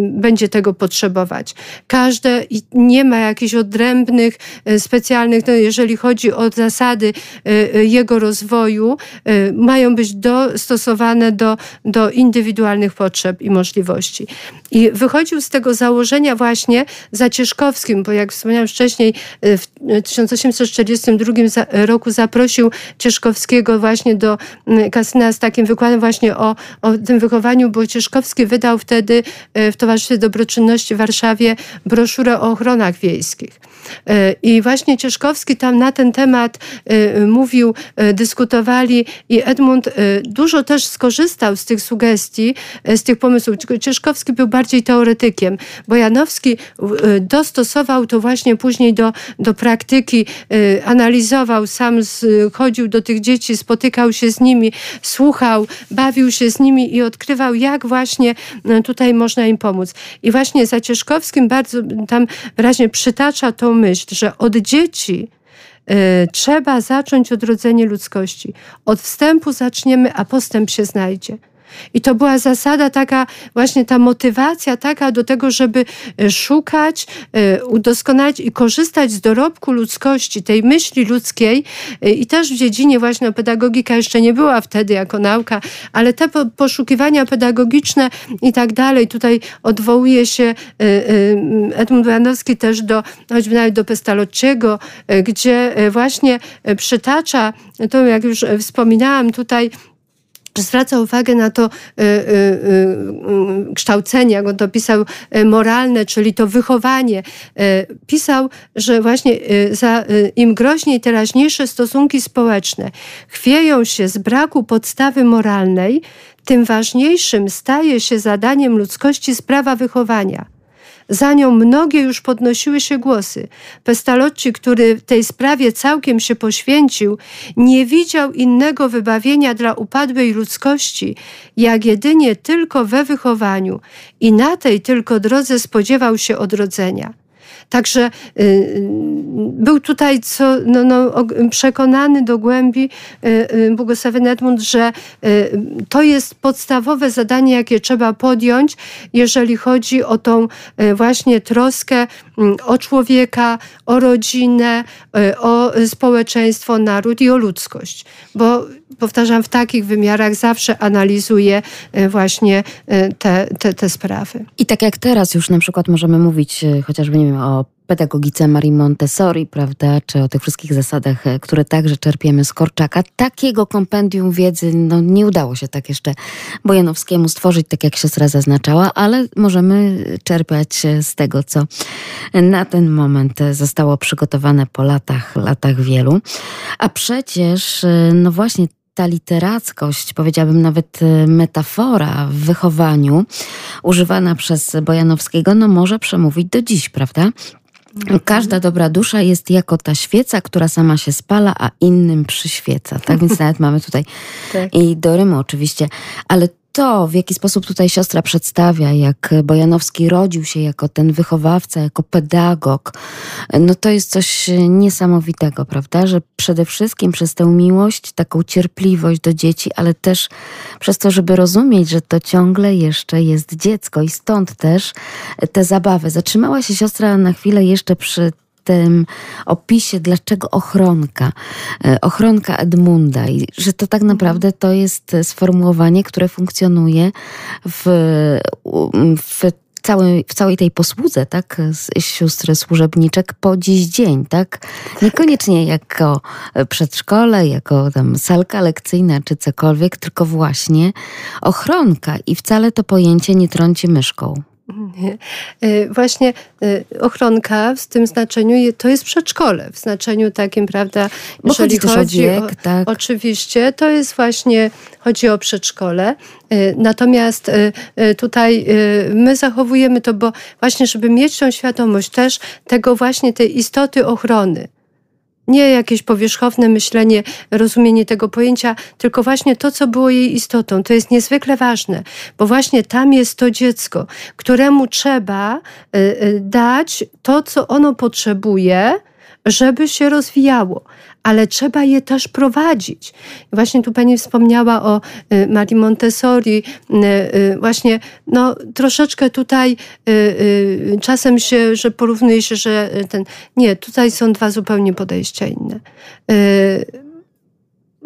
będzie tego potrzebować. Każde, i nie nie ma jakichś odrębnych, e, specjalnych, no jeżeli chodzi o zasady e, e, jego rozwoju, mają być dostosowane do, do indywidualnych potrzeb i możliwości. I wychodził z tego założenia właśnie Zacieszkowskim, bo jak wspomniałam wcześniej, w 1842 roku zaprosił Cieszkowskiego właśnie do kasyna z takim wykładem właśnie o, o tym wychowaniu, bo Cieszkowski wydał wtedy w Towarzystwie Dobroczynności w Warszawie broszurę o ochronach wiejskich. E, I właśnie Cieszkowski tam na ten temat e, mówił, e, dyskutowali i Edmund dużo też skorzystał z tych sugestii, z tych pomysłów. Cieszkowski był bardziej teoretykiem. Bojanowski dostosował to właśnie później do, do praktyki, analizował, sam chodził do tych dzieci, spotykał się z nimi, słuchał, bawił się z nimi i odkrywał, jak właśnie tutaj można im pomóc. I właśnie za Cieszkowskim bardzo tam wyraźnie przytacza tą myśl, że od dzieci y, trzeba zacząć odrodzenie ludzkości. Od wstępu zaczniemy, a postęp się znajdzie. I to była zasada taka, właśnie ta motywacja taka do tego, żeby e, szukać, e, udoskonalić i korzystać z dorobku ludzkości, tej myśli ludzkiej. E, i też w dziedzinie właśnie pedagogika jeszcze nie była wtedy jako nauka, ale te poszukiwania pedagogiczne i tak dalej, tutaj odwołuje się Edmund Janowski też do, choćby nawet do Pestalozziego, gdzie właśnie przytacza, to jak już wspominałam tutaj, zwraca uwagę na to y, y, y, kształcenie, jak on to pisał, moralne, czyli to wychowanie. Pisał, że właśnie za, im groźniej teraźniejsze stosunki społeczne chwieją się z braku podstawy moralnej, tym ważniejszym staje się zadaniem ludzkości sprawa wychowania. Za nią mnogie już podnosiły się głosy. Pestalozzi, który tej sprawie całkiem się poświęcił, nie widział innego wybawienia dla upadłej ludzkości, jak jedynie tylko we wychowaniu i na tej tylko drodze spodziewał się odrodzenia. Także y, y, był tutaj co, no, no, przekonany do głębi y, błogosławiony Edmund, że to jest podstawowe zadanie, jakie trzeba podjąć, jeżeli chodzi o tą właśnie troskę o człowieka, o rodzinę, o społeczeństwo, naród i o ludzkość. Bo powtarzam, w takich wymiarach zawsze analizuje właśnie te, te, te sprawy. I tak jak teraz już na przykład możemy mówić chociażby nie wiem, o pedagogice Marii Montessori, prawda, czy o tych wszystkich zasadach, e, które także czerpiemy z Korczaka. Takiego kompendium wiedzy no, nie udało się tak jeszcze Bojanowskiemu stworzyć, tak jak siostra zaznaczała, ale możemy czerpać z tego, co na ten moment zostało przygotowane po latach, latach wielu. A przecież, e, no właśnie, ta literackość, powiedziałabym nawet e, metafora w wychowaniu, używana przez Bojanowskiego, no może przemówić do dziś, prawda? Każda dobra dusza jest jako ta świeca, która sama się spala, a innym przyświeca. Tak więc nawet mamy tutaj tak. i do Rymu oczywiście. Ale to, w jaki sposób tutaj siostra przedstawia, jak Bojanowski rodził się jako ten wychowawca, jako pedagog, no to jest coś niesamowitego, prawda? Że przede wszystkim przez tę miłość, taką cierpliwość do dzieci, ale też przez to, żeby rozumieć, że to ciągle jeszcze jest dziecko i stąd też te zabawy. Zatrzymała się siostra na chwilę jeszcze przy tym opisie, dlaczego ochronka, e, ochronka Edmunda i że to tak naprawdę to jest sformułowanie, które funkcjonuje w, w Cały, w całej tej posłudze, tak, z sióstr służebniczek po dziś dzień, tak? Niekoniecznie jako przedszkole, jako tam salka lekcyjna czy cokolwiek, tylko właśnie ochronka i wcale to pojęcie nie trąci myszką. E, właśnie e, ochronka w tym znaczeniu to jest przedszkole, w znaczeniu takim, prawda, Bo jeżeli chodzi, chodzi o, wiek, tak. oczywiście, to jest właśnie, chodzi o przedszkole. E, natomiast tutaj my zachowujemy to, bo właśnie, żeby mieć tą świadomość też tego właśnie tej istoty ochrony nie jakieś powierzchowne myślenie, rozumienie tego pojęcia, tylko właśnie to, co było jej istotą. To jest niezwykle ważne, bo właśnie tam jest to dziecko, któremu trzeba y, y, dać to, co ono potrzebuje, żeby się rozwijało ale trzeba je też prowadzić. Właśnie tu pani wspomniała o y, Marii Montessori. Y, y, właśnie no, troszeczkę tutaj czasem się, że porównuje się, że ten... Nie, tutaj są dwa zupełnie podejścia inne.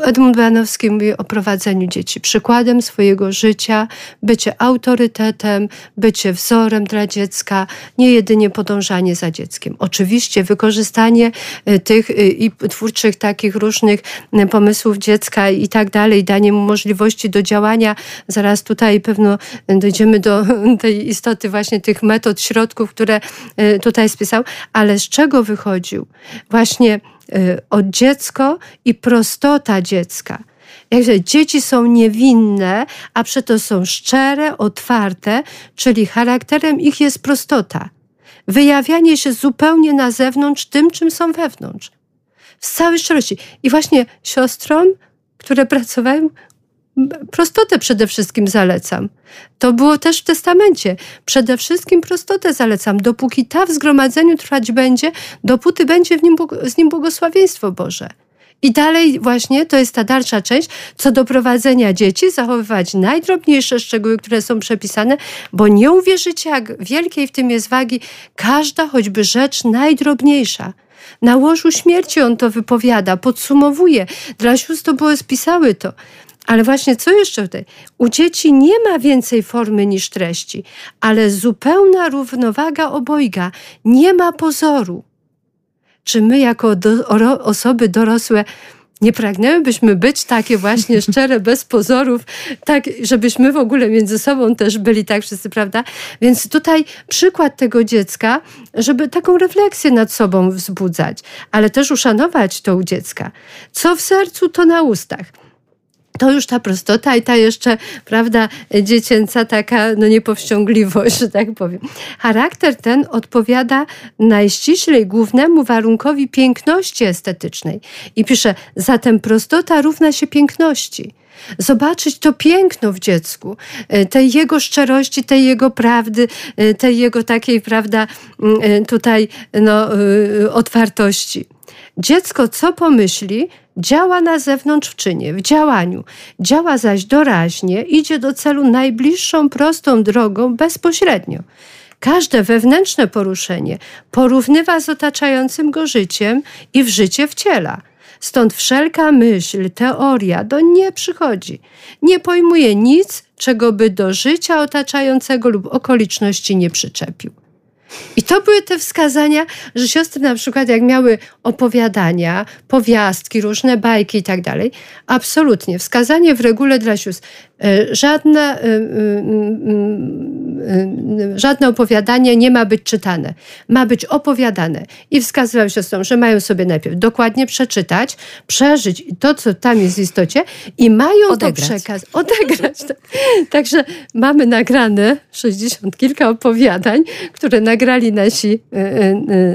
Edmund Banowski mówi o prowadzeniu dzieci przykładem swojego życia, bycie autorytetem, bycie wzorem dla dziecka, nie jedynie podążanie za dzieckiem. Oczywiście wykorzystanie y, tych y, i twórczych takich różnych y, pomysłów dziecka i tak dalej, danie mu możliwości do działania. Zaraz tutaj pewno dojdziemy do tej istoty właśnie tych metod, środków, które tutaj spisał, ale z czego wychodził? Właśnie Y, od dziecko i prostota dziecka. Jakże dzieci są niewinne, a przeto są szczere, otwarte, czyli charakterem ich jest prostota. Wyjawianie się zupełnie na zewnątrz tym, czym są wewnątrz. W całej szczerości. I właśnie siostrom, które pracowały, prostotę przede wszystkim zalecam. To było też w testamencie. Przede wszystkim prostotę zalecam. Dopóki ta w zgromadzeniu trwać będzie, dopóty będzie nim, z nim błogosławieństwo Boże. I dalej właśnie to jest ta dalsza część, co do prowadzenia dzieci, zachowywać najdrobniejsze szczegóły, które są przepisane, bo nie uwierzycie, jak wielkiej w tym jest wagi każda choćby rzecz najdrobniejsza. Na łożu śmierci on to wypowiada, podsumowuje. Dla sióstr to było spisały to. Ale właśnie co jeszcze tutaj? U dzieci nie ma więcej formy niż treści, ale zupełna równowaga obojga, nie ma pozoru. Czy my, jako do, osoby dorosłe, nie pragnęłybyśmy być takie właśnie szczere, bez pozorów, tak, żebyśmy w ogóle między sobą też byli tak wszyscy, prawda? Więc tutaj przykład tego dziecka, żeby taką refleksję nad sobą wzbudzać, ale też uszanować to u dziecka. Co w sercu, to na ustach to już ta prostota i ta jeszcze, prawda, dziecięca taka, no niepowściągliwość, że tak powiem. Charakter ten odpowiada najściślej głównemu warunkowi piękności estetycznej. I pisze, zatem prostota równa się piękności zobaczyć to piękno w dziecku, e, tej jego szczerości, tej jego prawdy, e, tej jego takiej, prawda, e, tutaj no, otwartości. Dziecko co pomyśli, działa na zewnątrz w czynie, w działaniu, działa zaś doraźnie, idzie do celu najbliższą, prostą drogą bezpośrednio. Każde wewnętrzne poruszenie porównywa z otaczającym go życiem i w życie wciela. Stąd wszelka myśl, teoria do nie przychodzi. Nie pojmuje nic, czego by do życia otaczającego lub okoliczności nie przyczepił. I to były te wskazania, że siostry na przykład jak miały opowiadania, powiastki, różne bajki i tak dalej, absolutnie wskazanie w regule dla sióstr. E, żadne, e, e, żadne opowiadanie nie ma być czytane. Ma być opowiadane. I wskazywał siostrom, że mają sobie najpierw dokładnie przeczytać, przeżyć to, co tam jest w istocie i mają odegrać. to przekazać. Odegrać. Także mamy nagrane 60 kilka opowiadań, które nagrali nasi,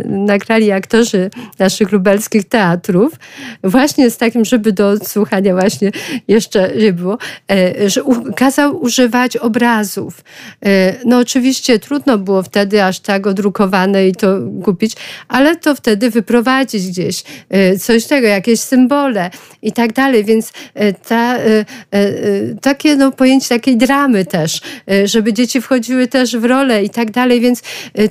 nagrali aktorzy naszych lubelskich teatrów, właśnie z takim, żeby do odsłuchania właśnie jeszcze nie było, że kazał używać obrazów. E, no oczywiście trudno było wtedy aż tak odrukowane i to kupić, ale to wtedy wyprowadzić gdzieś e, coś tego, jakieś symbole i tak dalej, więc e, ta, takie no, pojęcie takiej dramy też, żeby dzieci wchodziły też w rolę i tak dalej, więc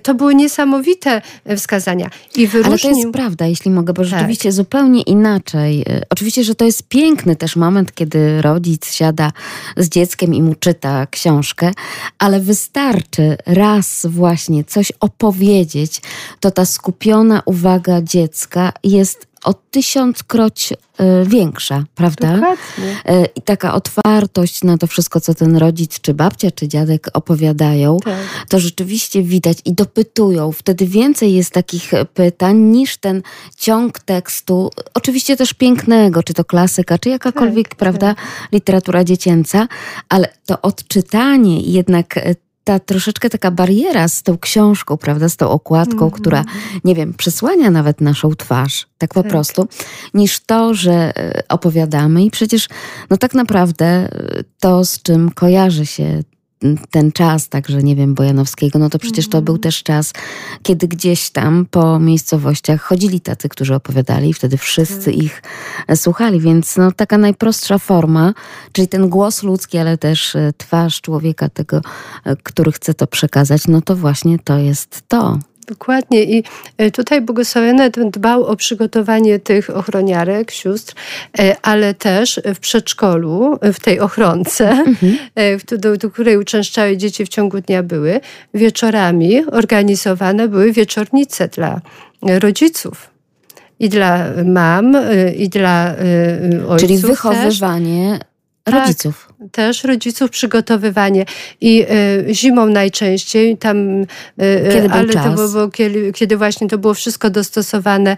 to były niesamowite wskazania. I wyróżnił... Ale to jest prawda, jeśli mogę, bo tak. rzeczywiście zupełnie inaczej. Oczywiście, że to jest piękny też moment, kiedy rodzic siada z dzieckiem i mu czyta książkę, ale wystarczy raz właśnie coś opowiedzieć, to ta skupiona uwaga dziecka jest o tysiąckroć e, większa, prawda? Dokładnie. E, I taka otwartość na to wszystko, co ten rodzic, czy babcia, czy dziadek opowiadają, tak. to rzeczywiście widać i dopytują. Wtedy więcej jest takich pytań niż ten ciąg tekstu, oczywiście też pięknego, czy to klasyka, czy jakakolwiek, tak, prawda, tak. literatura dziecięca, ale to odczytanie jednak e, ta troszeczkę taka bariera z tą książką, prawda, z tą okładką, mm -hmm. która, nie wiem, przesłania nawet naszą twarz, tak po tak. prostu, niż to, że e, opowiadamy i przecież, no tak naprawdę e, to, z czym kojarzy się ten czas, także nie wiem, Bojanowskiego, no to przecież to był mhm. też czas, kiedy gdzieś tam po miejscowościach chodzili tacy, którzy opowiadali i wtedy wszyscy tak. ich e, słuchali, więc no taka najprostsza forma, czyli ten głos ludzki, ale też e, twarz człowieka tego, e, który chce to przekazać, no to właśnie to jest to. Dokładnie i e, tutaj błogosławiony dbał o przygotowanie tych ochroniarek, sióstr, e, ale też w przedszkolu, w tej ochronce, mhm. E, do, do, której uczęszczały dzieci w ciągu dnia były, wieczorami organizowane były wieczornice dla rodziców i dla mam, i dla ojców. Czyli wychowywanie też. rodziców. Tak też rodziców przygotowywanie. I y, zimą najczęściej tam, y, kiedy ale to było, kiedy, kiedy, właśnie to było wszystko dostosowane,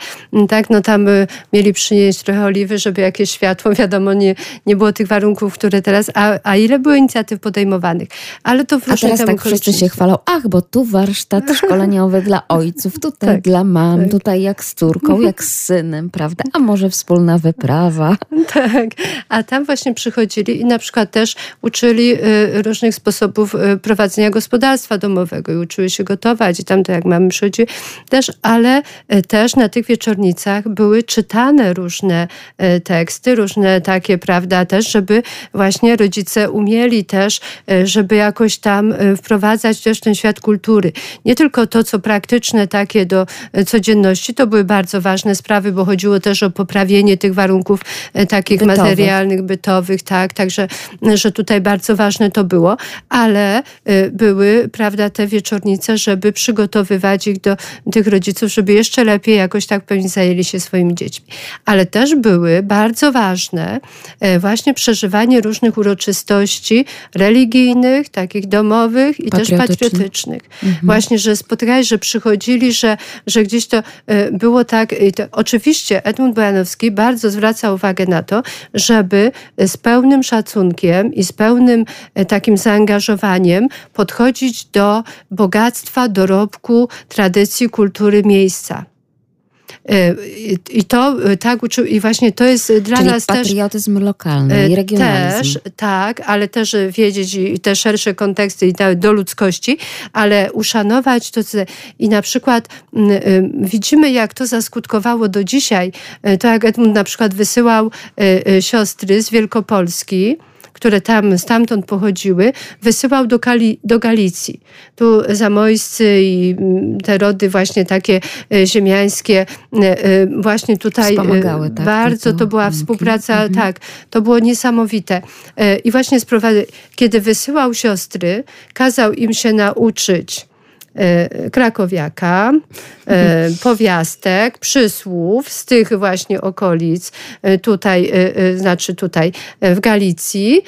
tak, no tam y, mieli przynieść trochę oliwy, żeby jakieś światło, wiadomo, nie, nie było tych warunków, które teraz, a, a ile było inicjatyw podejmowanych, ale to w A teraz tak wszyscy się chwalą, ach, bo tu warsztat szkoleniowy dla ojców, tutaj tak, dla mam, tak. tutaj jak z córką, jak z synem, prawda, a może wspólna wyprawa. Tak, a tam właśnie przychodzili i na przykład też uczyli różnych sposobów prowadzenia gospodarstwa domowego i uczyły się gotować i tam to jak mamy przychodzi też, ale też na tych wieczornicach były czytane różne teksty, różne takie, prawda, też, żeby właśnie rodzice umieli też, żeby jakoś tam wprowadzać też ten świat kultury. Nie tylko to, co praktyczne takie do codzienności, to były bardzo ważne sprawy, bo chodziło też o poprawienie tych warunków takich bytowych. materialnych, bytowych, tak, także, że tutaj bardzo ważne to było, ale e, były, prawda, te wieczornice, żeby przygotowywać ich do tych rodziców, żeby jeszcze lepiej jakoś tak pewnie zajęli się swoimi dziećmi. Ale też były bardzo ważne e, właśnie przeżywanie różnych uroczystości religijnych, takich domowych i też patriotycznych. Mhm. Właśnie, że spotykali, że przychodzili, że, że gdzieś to było tak, to oczywiście Edmund Bojanowski bardzo zwraca uwagę na to, żeby z pełnym szacunkiem i z pełnym e, takim zaangażowaniem podchodzić do bogactwa, dorobku, tradycji, kultury miejsca. E, I to e, tak uczył, i właśnie to jest dla Czyli nas patriotyzm też, lokalny i regionalizm. Też, tak, ale też wiedzieć i te szersze konteksty i do ludzkości, ale uszanować to, i na przykład widzimy, jak to zaskutkowało do dzisiaj. To jak Edmund na przykład wysyłał siostry z Wielkopolski, które tam stamtąd pochodziły, wysyłał do, Kali, do Galicji. Tu zamojscy i mm, te rody właśnie takie e, ziemiańskie e, e, właśnie tutaj tak, bardzo to była współpraca, mhm. tak, to było niesamowite. I właśnie kiedy wysyłał siostry, kazał im się nauczyć krakowiaka, e, powiastek, przysłów z tych właśnie okolic, e, tutaj, znaczy tutaj w Galicji,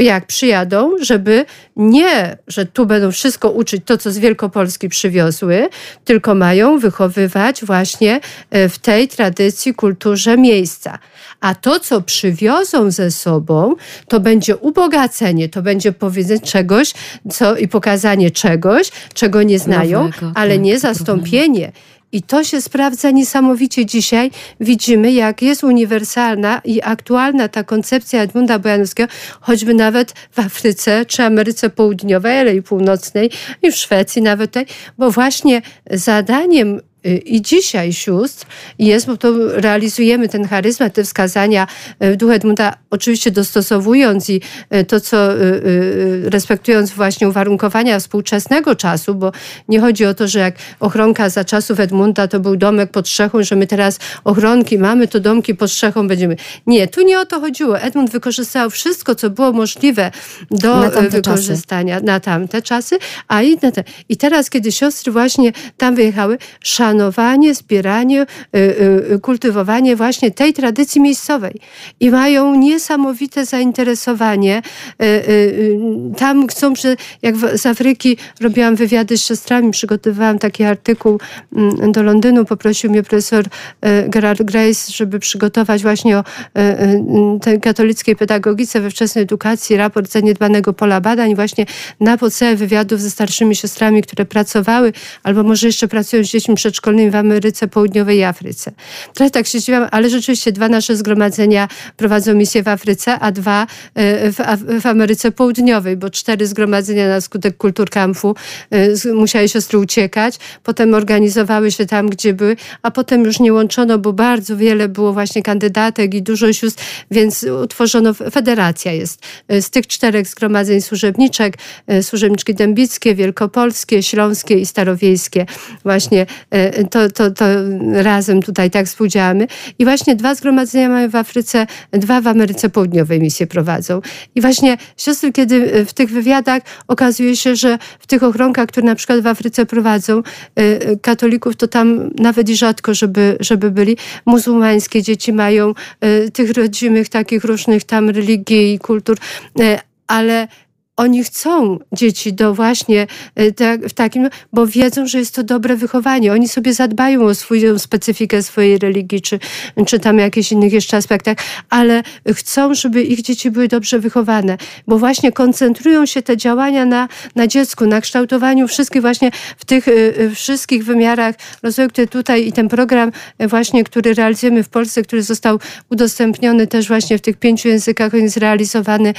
jak przyjadą, żeby nie, że tu będą wszystko uczyć to, co z Wielkopolski przywiozły, tylko mają wychowywać właśnie e, w tej tradycji, kulturze miejsca. A to, co przywiozą ze sobą, to będzie ubogacenie, to będzie powiedzenie czegoś co, i pokazanie czegoś, czego nie znają, Nowego, ale tak, nie zastąpienie. I to się sprawdza niesamowicie dzisiaj. Widzimy, jak jest uniwersalna i aktualna ta koncepcja Edmunda Bojanowskiego, choćby nawet w Afryce czy Ameryce Południowej, ale i Północnej, i w Szwecji nawet tutaj, bo właśnie zadaniem i dzisiaj sióstr jest, bo to realizujemy ten charyzmat, te wskazania w duchu Edmunda, oczywiście dostosowując i e, to, co respektując właśnie uwarunkowania współczesnego czasu, bo nie chodzi o to, że jak ochronka za czasów Edmunda to był domek pod strzechą, że my teraz ochronki mamy, to domki pod strzechą będziemy. Nie, tu nie o to chodziło. Edmund wykorzystał wszystko, co było możliwe do na wykorzystania czasy. na tamte czasy, a i na te. I teraz, kiedy siostry właśnie tam wyjechały, szanowanie, zbieranie, y, y, kultywowanie właśnie tej tradycji miejscowej. I mają niesamowite zainteresowanie. Y, tam chcą, że jak z Afryki robiłam wywiady z siostrami, przygotowywałam taki artykuł mm, do Londynu, poprosił mnie profesor Gerard Grace, żeby przygotować właśnie o tej katolickiej pedagogice we wczesnej edukacji, raport zaniedbanego pola badań właśnie na podstawie wywiadów ze starszymi siostrami, które pracowały albo może jeszcze pracują z dziećmi przedszkolnymi szkolnymi w Ameryce Południowej i Afryce. Trochę tak się zdziwiłam, ale rzeczywiście dwa nasze zgromadzenia prowadzą misję w Afryce, a dwa e, w, w Ameryce Południowej, bo cztery zgromadzenia na skutek kulturkampu e, musiały siostry uciekać. Potem organizowały się tam, gdzie były, a potem już nie łączono, bo bardzo wiele było właśnie kandydatek i dużo sióstr, więc utworzono, federacja jest e, z tych czterech zgromadzeń służebniczek, służebniczki dębickie, wielkopolskie, śląskie i starowiejskie. Właśnie to, to, to razem tutaj tak współdziałamy. I właśnie dwa zgromadzenia mamy w Afryce, dwa w Ameryce Południowej misje prowadzą. I właśnie siostry, kiedy w tych wywiadach okazuje się, że w tych ochronkach, które na przykład w Afryce prowadzą y, y, katolików, to tam nawet i rzadko, żeby, żeby byli. Muzułmańskie dzieci mają y, tych rodzimych takich różnych tam religii i kultur, ale oni chcą dzieci do właśnie tak, w takim, bo wiedzą, że jest to dobre wychowanie. Oni sobie zadbają o swoją specyfikę swojej religii, czy, czy tam jakichś innych jeszcze aspektach, ale chcą, żeby ich dzieci były dobrze wychowane, bo właśnie koncentrują się te działania na, na dziecku, na kształtowaniu wszystkich właśnie w tych y, wszystkich wymiarach rozwoju, tutaj i ten program właśnie, który realizujemy w Polsce, który został udostępniony też właśnie w tych pięciu językach, on jest realizowany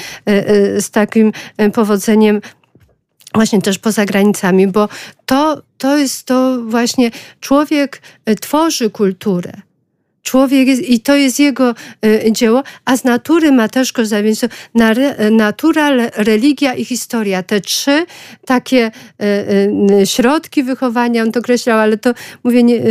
z takim powodzeniem właśnie też poza granicami, bo to, to jest to właśnie człowiek tworzy kulturę. Człowiek jest, i to jest jego y, dzieło, a z natury ma też korzystać. Natura, religia i historia. Te trzy takie y, y, środki wychowania, on to określał, ale to mówię, nie,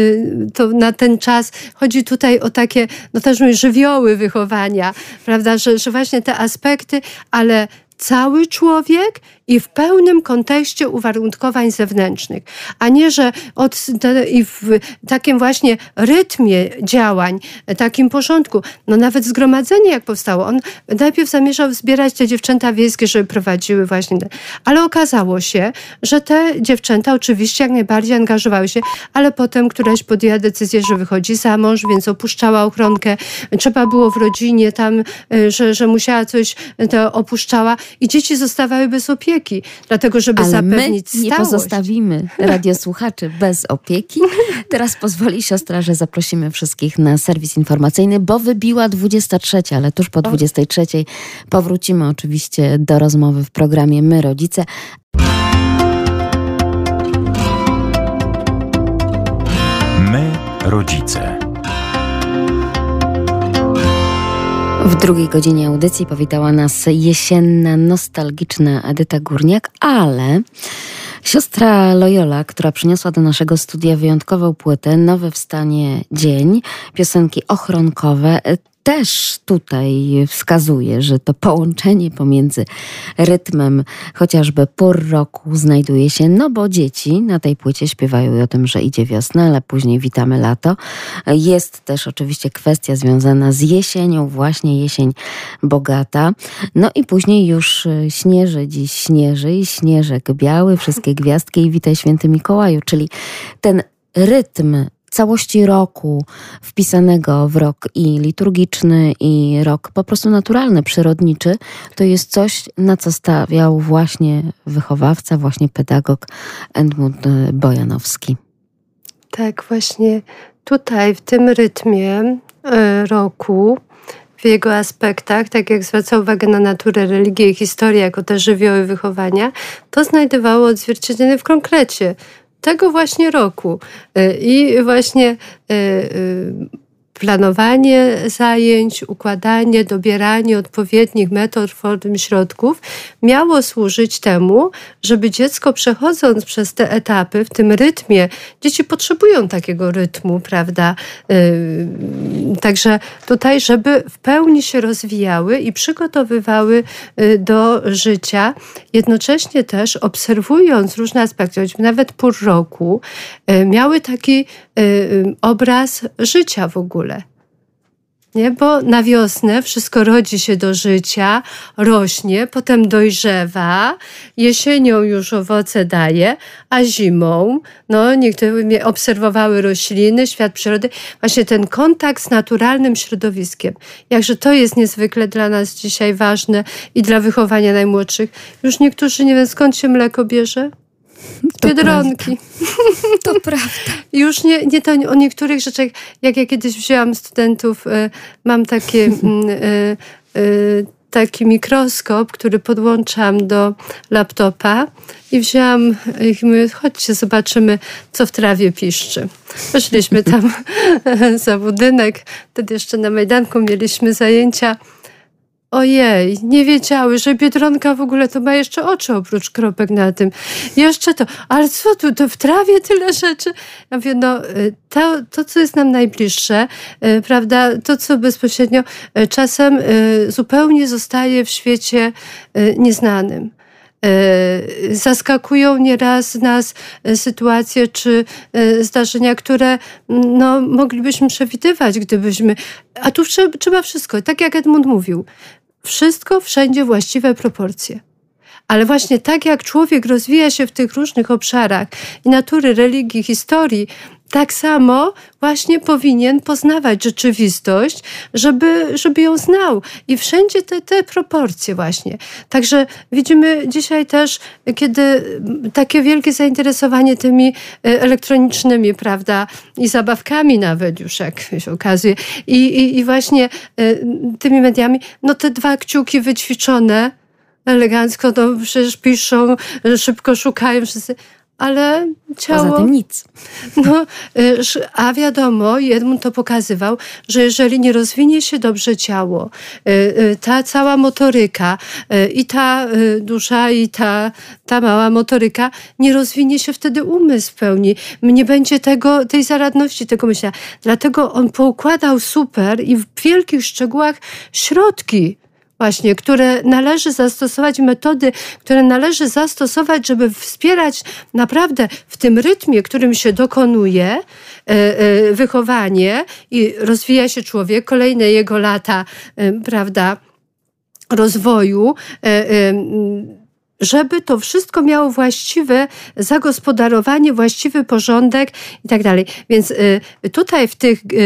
to na ten czas chodzi tutaj o takie, no też mówię, żywioły wychowania, prawda, że, że właśnie te aspekty, ale cały człowiek i w pełnym kontekście uwarunkowań zewnętrznych, a nie, że od, i w takim właśnie rytmie działań, takim porządku. No nawet zgromadzenie jak powstało, on najpierw zamierzał zbierać te dziewczęta wiejskie, żeby prowadziły właśnie, ale okazało się, że te dziewczęta oczywiście jak najbardziej angażowały się, ale potem któraś podjęła decyzję, że wychodzi za mąż, więc opuszczała ochronkę. Trzeba było w rodzinie tam, e, że, że musiała coś, to opuszczała i dzieci zostawały bez opieki, dlatego żeby Ale zapewnić my nie stałość. pozostawimy radiosłuchaczy bez opieki. Teraz pozwoli siostra, że zaprosimy wszystkich na serwis informacyjny, bo wybiła 23, ale tuż po 23 powrócimy oczywiście do rozmowy w programie My Rodzice. My Rodzice. W drugiej godzinie audycji powitała nas jesienna, nostalgiczna Edyta Górniak, ale siostra Loyola, która przyniosła do naszego studia wyjątkową płytę Nowy w stanie dzień, piosenki ochronkowe, też tutaj wskazuje, że to połączenie pomiędzy rytmem chociażby pór roku znajduje się, no bo dzieci na tej płycie śpiewają o tym, że idzie wiosna, ale później witamy lato. Jest też oczywiście kwestia związana z jesienią, właśnie jesień bogata. No i później już śnieży, dziś śnieży i śnieżek biały, wszystkie gwiazdki i witaj święty Mikołaju, czyli ten rytm całości roku wpisanego w rok i liturgiczny, i rok po prostu naturalny, przyrodniczy, to jest coś, na co stawiał właśnie wychowawca, właśnie pedagog Edmund Bojanowski. Tak, właśnie tutaj w tym rytmie e, roku w jego aspektach, tak jak zwraca uwagę na naturę, religię i historię jako te żywioły wychowania, to znajdowało odzwierciedlenie w konkrecie tego właśnie roku. Y, I właśnie y, y, planowanie zajęć, układanie, dobieranie odpowiednich metod, form, środków miało służyć temu, żeby dziecko przechodząc przez te etapy w tym rytmie, dzieci potrzebują takiego rytmu, prawda? Yy, także tutaj, żeby w pełni się rozwijały i przygotowywały yy, do życia, jednocześnie też obserwując różne aspekty, choćby nawet pół roku, yy, miały taki obraz życia w ogóle. Nie? Bo na wiosnę wszystko rodzi się do życia, rośnie, potem dojrzewa, jesienią już owoce daje, a zimą, no niektóre obserwowały rośliny, świat przyrody, właśnie ten kontakt z naturalnym środowiskiem. Jakże to jest niezwykle dla nas dzisiaj ważne i dla wychowania najmłodszych. Już niektórzy nie wiem skąd się mleko bierze, to Biedronki. Prawda. To prawda. Już nie, nie to o niektórych rzeczach, jak ja kiedyś wzięłam studentów, y, mam takie y, y, taki mikroskop, który podłączam do laptopa i wzięłam ich mówię, chodźcie, zobaczymy, co w trawie piszczy. Poszliśmy tam za budynek, wtedy jeszcze na Majdanku mieliśmy zajęcia Ojej, nie wiedziały, że Biedronka w ogóle to ma jeszcze oczy oprócz kropek na tym. Jeszcze to, ale co tu, to w trawie tyle rzeczy? Ja mówię, no y, to, to co jest nam najbliższe, y, prawda, to co bezpośrednio y, czasem zupełnie zostaje w świecie nieznanym zaskakują nieraz nas sytuacje czy zdarzenia, które no, moglibyśmy przewidywać, gdybyśmy. A tu trzeba wszystko, tak jak Edmund mówił, wszystko wszędzie właściwe proporcje. Ale właśnie tak jak człowiek rozwija się w tych różnych obszarach i natury, religii, historii, tak samo właśnie powinien poznawać rzeczywistość, żeby, żeby ją znał. I wszędzie te, te proporcje właśnie. Także widzimy dzisiaj też, kiedy takie wielkie zainteresowanie tymi e, elektronicznymi, prawda, i zabawkami nawet już, jak się okazuje, i, i, i właśnie e, tymi mediami, no te dwa kciuki wyćwiczone, elegancko, no przecież piszą, szybko szukają wszyscy ale ciało... Poza tym nic. No, y, a wiadomo, Edmund to pokazywał, że jeżeli nie rozwinie się dobrze ciało, y, y, ta cała motoryka i ta dusza i ta, ta mała motoryka, nie rozwinie się wtedy umysł w pełni. Nie będzie tego, tej zaradności, tego myślenia. Dlatego on poukładał super i w wielkich szczegółach środki właśnie, które należy zastosować, metody, które należy zastosować, żeby wspierać naprawdę w tym rytmie, którym się dokonuje e, e, wychowanie i rozwija się człowiek, kolejne jego lata, e, prawda, rozwoju żeby to wszystko miało właściwe zagospodarowanie, właściwy porządek i tak dalej. Więc y, tutaj w tych y,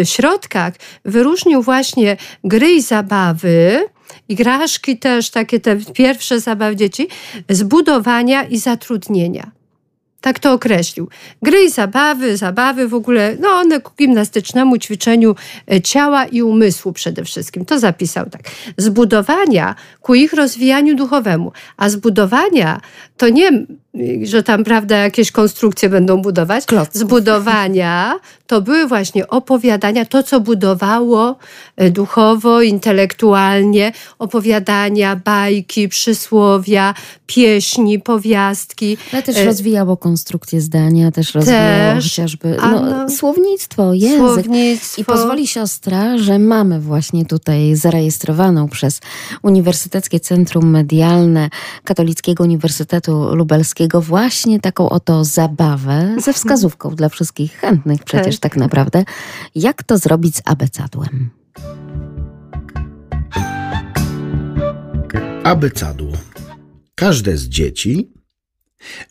y, środkach wyróżnił właśnie gry i zabawy, igraszki też, takie te pierwsze zabawy dzieci, zbudowania i zatrudnienia. Tak to określił. Gry i zabawy, zabawy w ogóle, no one ku gimnastycznemu ćwiczeniu e, ciała i umysłu przede wszystkim. To zapisał tak. Zbudowania ku ich rozwijaniu duchowemu. A zbudowania to nie że tam, prawda, jakieś konstrukcje będą budować. Klocków. Zbudowania to były właśnie opowiadania, to co budowało e, duchowo, intelektualnie, opowiadania, bajki, przysłowia, pieśni, powiastki. Ale też e, rozwijało konstrukcję zdania, też rozwijało też, chociażby no, no, słownictwo, język. Słownictwo. I pozwoli siostra, że mamy właśnie tutaj zarejestrowaną przez Uniwersyteckie Centrum Medialne Katolickiego Uniwersytetu Lubelskiego właśnie taką oto zabawę ze wskazówką dla wszystkich chętnych przecież tak, tak naprawdę, jak to zrobić z abecadłem. Abecadło. Każde z dzieci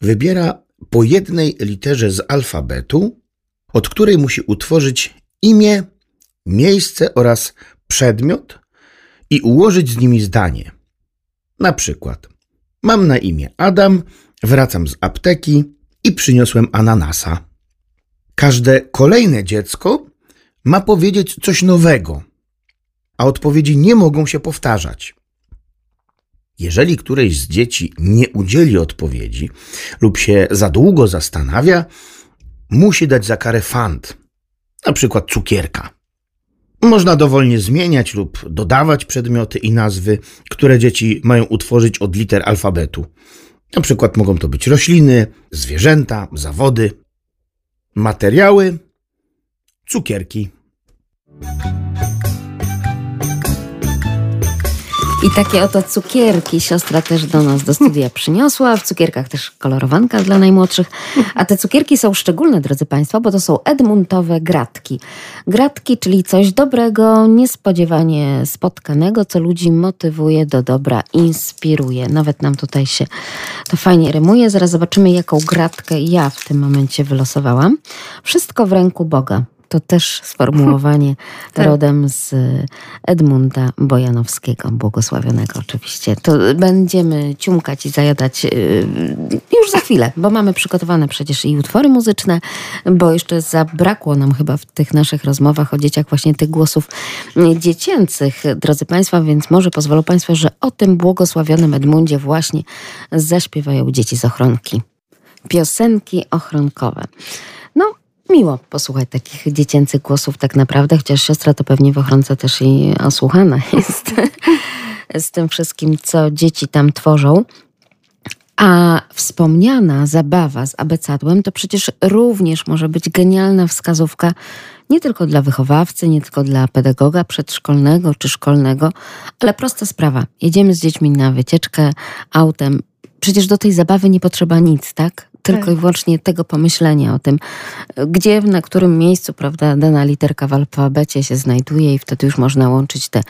wybiera po jednej literze z alfabetu, od której musi utworzyć imię, miejsce oraz przedmiot i ułożyć z nimi zdanie. Na przykład, mam na imię Adam Wracam z apteki i przyniosłem ananasa. Każde kolejne dziecko ma powiedzieć coś nowego, a odpowiedzi nie mogą się powtarzać. Jeżeli któreś z dzieci nie udzieli odpowiedzi lub się za długo zastanawia, musi dać za karę fant, na przykład cukierka. Można dowolnie zmieniać lub dodawać przedmioty i nazwy, które dzieci mają utworzyć od liter alfabetu. Na przykład mogą to być rośliny, zwierzęta, zawody, materiały, cukierki. I takie oto cukierki siostra też do nas do studia przyniosła. W cukierkach też kolorowanka dla najmłodszych. A te cukierki są szczególne, drodzy Państwo, bo to są Edmuntowe gratki. Gratki, czyli coś dobrego, niespodziewanie spotkanego, co ludzi motywuje do dobra, inspiruje. Nawet nam tutaj się to fajnie rymuje. Zaraz zobaczymy, jaką gratkę ja w tym momencie wylosowałam. Wszystko w ręku Boga. To też sformułowanie tak. rodem z Edmunda Bojanowskiego, błogosławionego oczywiście. To będziemy ciumkać i zajadać y, już za chwilę, bo mamy przygotowane przecież i utwory muzyczne, bo jeszcze zabrakło nam chyba w tych naszych rozmowach o dzieciach właśnie tych głosów dziecięcych, drodzy Państwo, więc może pozwolą Państwo, że o tym błogosławionym Edmundzie właśnie zaśpiewają dzieci z ochronki. Piosenki ochronkowe. Miło posłuchać takich dziecięcych głosów tak naprawdę, chociaż siostra to pewnie w ochronce też i osłuchana jest z tym wszystkim, co dzieci tam tworzą. A wspomniana zabawa z abecadłem to przecież również może być genialna wskazówka nie tylko dla wychowawcy, nie tylko dla pedagoga przedszkolnego czy szkolnego, ale prosta sprawa. Jedziemy z dziećmi na wycieczkę autem. Przecież do tej zabawy nie potrzeba nic, tak? Tylko Tak. i wyłącznie tego pomyślenia o tym, gdzie, na którym miejscu, prawda, dana literka w alfabecie się znajduje i wtedy już można łączyć te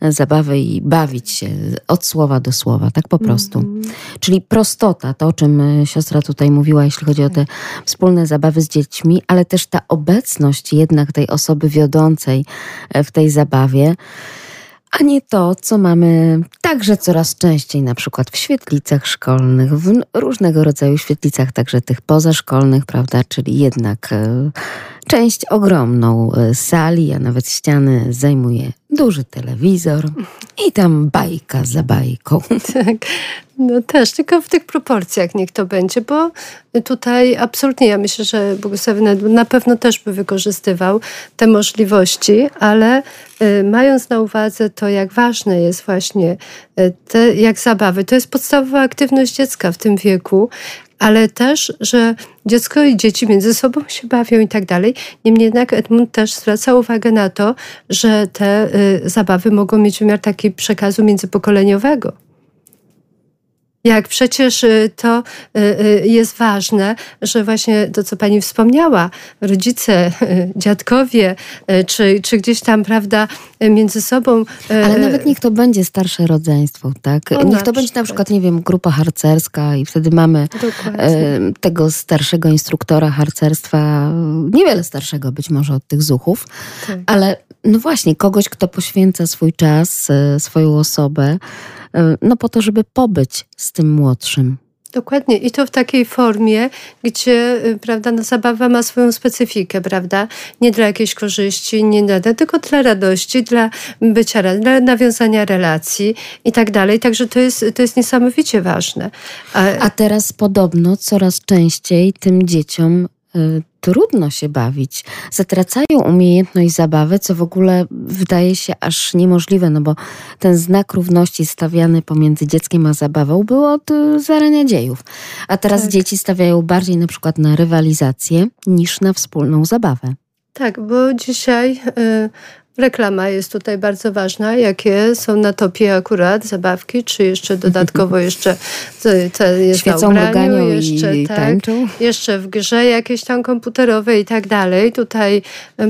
zabawy i bawić się od słowa do słowa, tak po prostu. Mhm. Czyli prostota, to o czym y, siostra tutaj mówiła, jeśli chodzi o te wspólne zabawy z dziećmi, ale też ta obecność jednak tej osoby wiodącej e, w tej zabawie, a nie to, co mamy także coraz częściej, na przykład w świetlicach szkolnych, w różnego rodzaju świetlicach, także tych pozaszkolnych, prawda, czyli jednak e, część ogromną e, sali, a nawet ściany zajmuje duży telewizor i tam bajka za bajką. Tak, no też, tylko w tych proporcjach niech to będzie, bo tutaj absolutnie ja myślę, że Bogusław na pewno też by wykorzystywał te możliwości, ale y, mając na uwadze to, jak ważne jest właśnie y, te, jak zabawy, to jest podstawowa aktywność dziecka w tym wieku, ale też, że dziecko i dzieci między sobą się bawią i tak dalej. Niemniej jednak Edmund też zwraca uwagę na to, że te y, zabawy mogą mieć wymiar taki przekazu międzypokoleniowego. Jak przecież y, to y, y, jest ważne, że właśnie to, co pani wspomniała, rodzice, dziadkowie, czy, czy gdzieś tam, prawda, między sobą. Ale nawet niech to będzie starsze rodzeństwo, tak? No, niech to będzie na przykład. nie wiem, grupa harcerska i wtedy mamy Dokładnie. tego starszego instruktora harcerstwa, niewiele starszego być może od tych zuchów, Tak. ale no właśnie, kogoś, kto poświęca swój czas, swoją osobę, no po to, żeby pobyć z tym młodszym. Dokładnie. I to w takiej formie, gdzie y, prawda, no, zabawa ma swoją specyfikę, prawda? Nie dla jakiejś korzyści, nie dla, tylko dla radości, dla bycia, dla nawiązania relacji i tak dalej. Także to jest, to jest niesamowicie ważne. A, A teraz podobno coraz częściej tym dzieciom y, trudno się bawić. Zatracają umiejętność zabawy, co w ogóle wydaje się aż niemożliwe, no bo ten znak równości stawiany pomiędzy dzieckiem a zabawą był od y, zarania dziejów. A teraz Tak. dzieci stawiają bardziej na przykład na rywalizację niż na wspólną zabawę. Tak, bo dzisiaj y, reklama jest tutaj bardzo ważna, jakie są na topie akurat zabawki, czy jeszcze dodatkowo jeszcze co, co jest Świecą, na ubraniu, jeszcze i tak, tańczą. jeszcze w grze jakieś tam komputerowej i tak dalej. Tutaj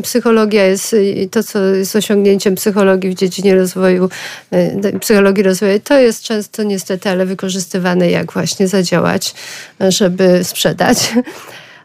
psychologia jest i to, co jest osiągnięciem psychologii w dziedzinie rozwoju, y, psychologii rozwoju, to jest często niestety, ale wykorzystywane jak właśnie zadziałać, żeby sprzedać.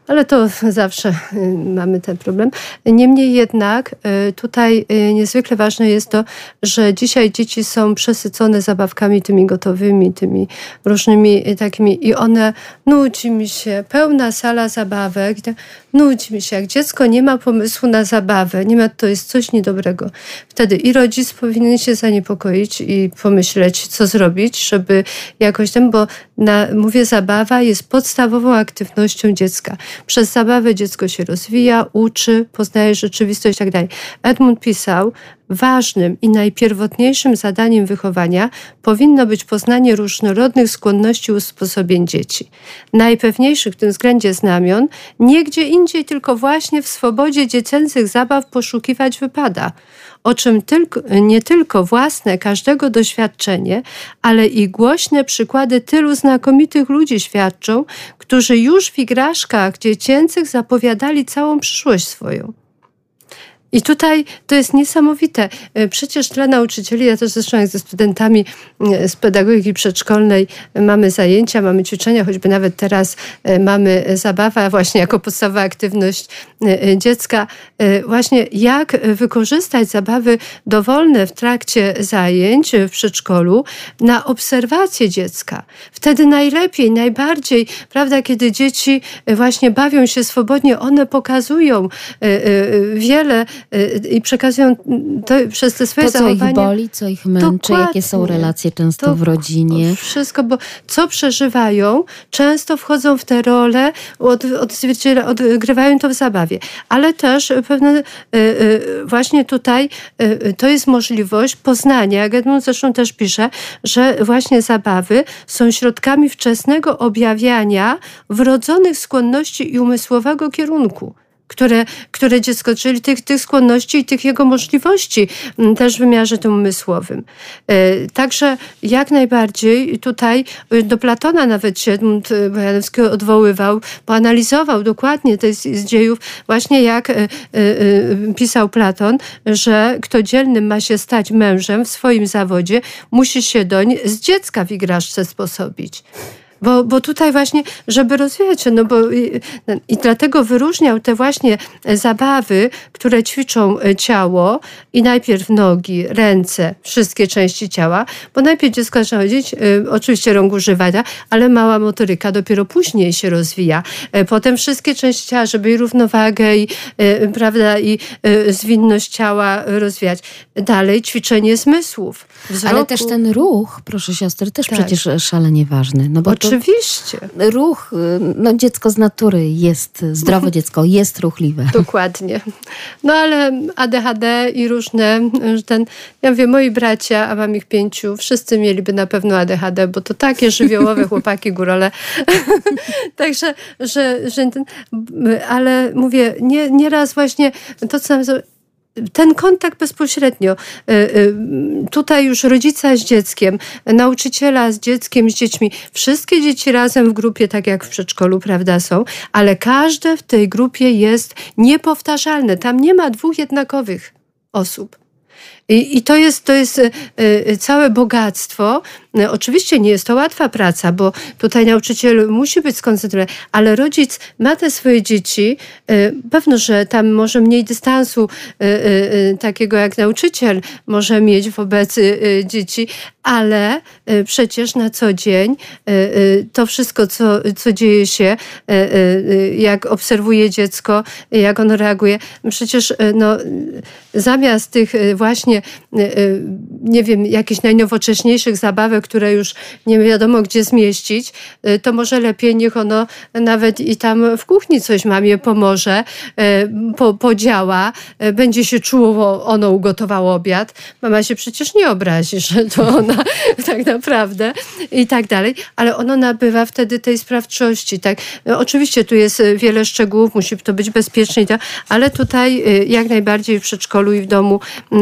Ale to zawsze y, mamy ten problem. Niemniej jednak y, tutaj y, niezwykle ważne jest to, że dzisiaj dzieci są przesycone zabawkami tymi gotowymi, tymi różnymi takimi i one nudzi mi się, pełna sala zabawek, tak, nudzi mi się. Jak dziecko nie ma pomysłu na zabawę, nie ma, to jest coś niedobrego. Wtedy i rodzic powinien się zaniepokoić i pomyśleć, co zrobić, żeby jakoś tam, bo na, mówię, zabawa jest podstawową aktywnością dziecka. Przez zabawę dziecko się rozwija, uczy, poznaje rzeczywistość i tak dalej. Edmund pisał, ważnym i najpierwotniejszym zadaniem wychowania powinno być poznanie różnorodnych skłonności i usposobień dzieci. Najpewniejszych w tym względzie znamion nie gdzie indziej, tylko właśnie w swobodzie dziecięcych zabaw poszukiwać wypada o czym tylko, nie tylko własne każdego doświadczenie, ale i głośne przykłady tylu znakomitych ludzi świadczą, którzy już w igraszkach dziecięcych zapowiadali całą przyszłość swoją. I tutaj to jest niesamowite. E, Przecież dla nauczycieli, ja też zresztą jak ze studentami e, z pedagogiki przedszkolnej e, mamy zajęcia, mamy ćwiczenia, choćby nawet teraz mamy zabawa właśnie jako podstawowa aktywność dziecka. Właśnie jak wykorzystać zabawy dowolne w trakcie zajęć w przedszkolu na obserwację dziecka. Wtedy najlepiej, najbardziej, prawda, kiedy dzieci właśnie bawią się swobodnie, one pokazują wiele i przekazują to przez te swoje To, co ich boli, co ich męczy, jakie są Dokładnie. relacje często To w rodzinie. Wszystko, bo co przeżywają, często wchodzą w te role, od, odgrywają to w zabawie. Ale też pewne, y, y, właśnie tutaj y, y, to jest możliwość poznania, jak Edmund zresztą też pisze, że właśnie zabawy są środkami wczesnego objawiania wrodzonych skłonności i umysłowego kierunku. Które, które dziecko, czyli tych, tych skłonności i tych jego możliwości mm, też w wymiarze tym umysłowym. E, także jak najbardziej tutaj y, do Platona nawet się Edmund Bojanowski odwoływał, bo analizował dokładnie te z dziejów właśnie jak y, y, pisał Platon, że kto dzielnym ma się stać mężem w swoim zawodzie, musi się doń z dziecka w igraszce sposobić. Bo, bo tutaj właśnie, żeby rozwijać się, no bo i, i dlatego wyróżniał te właśnie zabawy, które ćwiczą e, ciało i najpierw nogi, ręce, wszystkie części ciała, bo najpierw dziecko zaczyna chodzić, y, oczywiście rąk używania, ale mała motoryka dopiero później się rozwija. Y, potem wszystkie części ciała, żeby i równowagę, i, prawda, i zwinność ciała rozwijać. Dalej ćwiczenie zmysłów. Wzroku. Ale też ten ruch, proszę siostry, też tak. przecież szalenie ważny. No bo Oczywiście. Ruch, no dziecko z natury jest, zdrowe dziecko jest ruchliwe. Dokładnie. No ale ADHD i różne, ten, ja wiem, moi bracia, a mam ich pięciu, wszyscy mieliby na pewno ADHD, bo to takie żywiołowe chłopaki górole. Także, że, że ten, ale mówię, nie, nieraz właśnie to, co nam ten kontakt bezpośrednio. Y, y, tutaj już rodzica z dzieckiem, nauczyciela z dzieckiem, z dziećmi. Wszystkie dzieci razem w grupie, tak jak w przedszkolu, prawda, są, ale każde w tej grupie jest niepowtarzalne. Tam nie ma dwóch jednakowych osób. I, I, to jest, to jest y, y, całe bogactwo. Y, oczywiście nie jest to łatwa praca, bo tutaj nauczyciel musi być skoncentrowany, ale rodzic ma te swoje dzieci. Pewno, że tam może mniej dystansu takiego jak nauczyciel może mieć wobec dzieci, ale przecież na co dzień to wszystko, co, co dzieje się, jak obserwuje dziecko, jak ono reaguje, przecież no, zamiast tych właśnie Y, y, nie wiem, jakichś najnowocześniejszych zabawek, które już nie wiadomo gdzie zmieścić, y, to może lepiej niech ono nawet i tam w kuchni coś mamie pomoże, po, podziała, będzie się czuło, ono ugotowało obiad. Mama się przecież nie obrazi, że to ona tak naprawdę i tak dalej, ale ono nabywa wtedy tej sprawczości. Tak? Oczywiście tu jest wiele szczegółów, musi to być bezpieczne, ale tutaj jak najbardziej w przedszkolu i w domu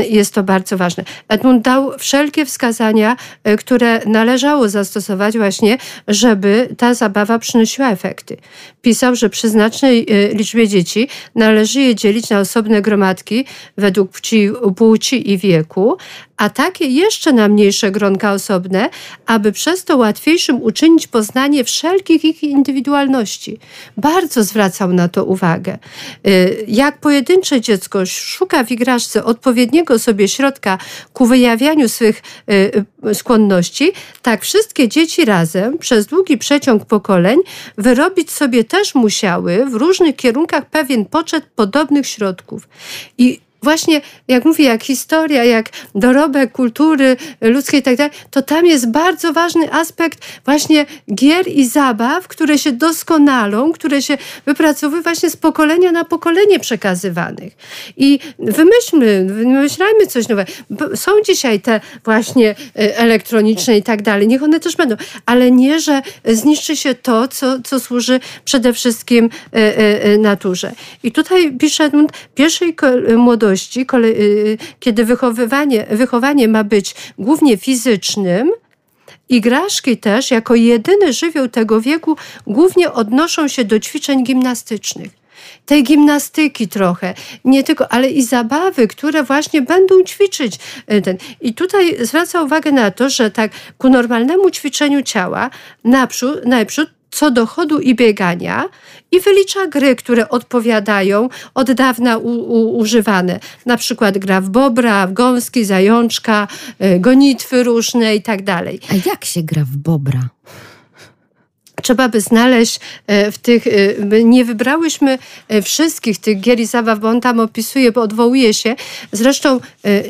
jest to bardzo ważne. Edmund dał wszelkie wskazania, e, które należało zastosować właśnie, żeby ta zabawa przynosiła efekty. Pisał, że przy znacznej e, liczbie dzieci należy je dzielić na osobne gromadki według płci, płci i wieku, a takie jeszcze na mniejsze gronka osobne, aby przez to łatwiejszym uczynić poznanie wszelkich ich indywidualności. Bardzo zwracał na to uwagę. Y, jak pojedyncze dziecko szuka w igraszce odpowiedniego sobie środka ku wyjawianiu swych y, y, skłonności, tak wszystkie dzieci razem przez długi przeciąg pokoleń wyrobić sobie też musiały w różnych kierunkach pewien poczet podobnych środków. I właśnie, jak mówię, jak historia, jak dorobek kultury ludzkiej i tak dalej, to tam jest bardzo ważny aspekt właśnie gier i zabaw, które się doskonalą, które się wypracowują właśnie z pokolenia na pokolenie przekazywanych. I wymyślmy, wymyślajmy coś nowego. Są dzisiaj te właśnie e, elektroniczne i tak dalej, niech one też będą, ale nie, że zniszczy się to, co, co służy przede wszystkim e, e, naturze. I tutaj pisze Edmund, pierwszej młodości młodości, y, kiedy wychowywanie, wychowanie ma być głównie fizycznym, Igraszki też, jako jedyny żywioł tego wieku, głównie odnoszą się do ćwiczeń gimnastycznych. Tej gimnastyki trochę, nie tylko, ale i zabawy, które właśnie będą ćwiczyć. Y, ten. I tutaj zwraca uwagę na to, że tak ku normalnemu ćwiczeniu ciała naprzód, najprzód co do chodu i biegania i wylicza gry, które odpowiadają od dawna u, u, używane. Na przykład gra w bobra, w gąski, zajączka, y, gonitwy różne i tak dalej. A jak się gra w bobra? trzeba by znaleźć y, w tych, y, nie wybrałyśmy wszystkich tych gier i zabaw, bo on tam opisuje, bo odwołuje się. Zresztą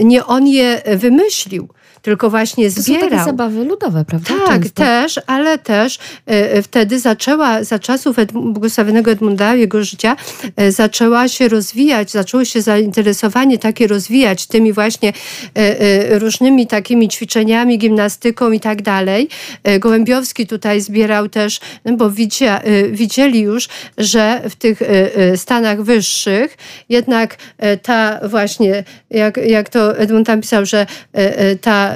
nie on je wymyślił tylko właśnie To zbierał. są takie zabawy ludowe, prawda? Tak, Często. też, ale też e, e, wtedy zaczęła, za czasów Edm- błogosławionego Edmunda, jego życia, e, zaczęła się rozwijać, zaczęło się zainteresowanie takie rozwijać tymi właśnie e, różnymi takimi ćwiczeniami, gimnastyką i tak dalej. Gołębiowski tutaj zbierał też, no bo widzia, widzieli już, że w tych stanach wyższych jednak ta właśnie, jak, jak to Edmund tam pisał, że ta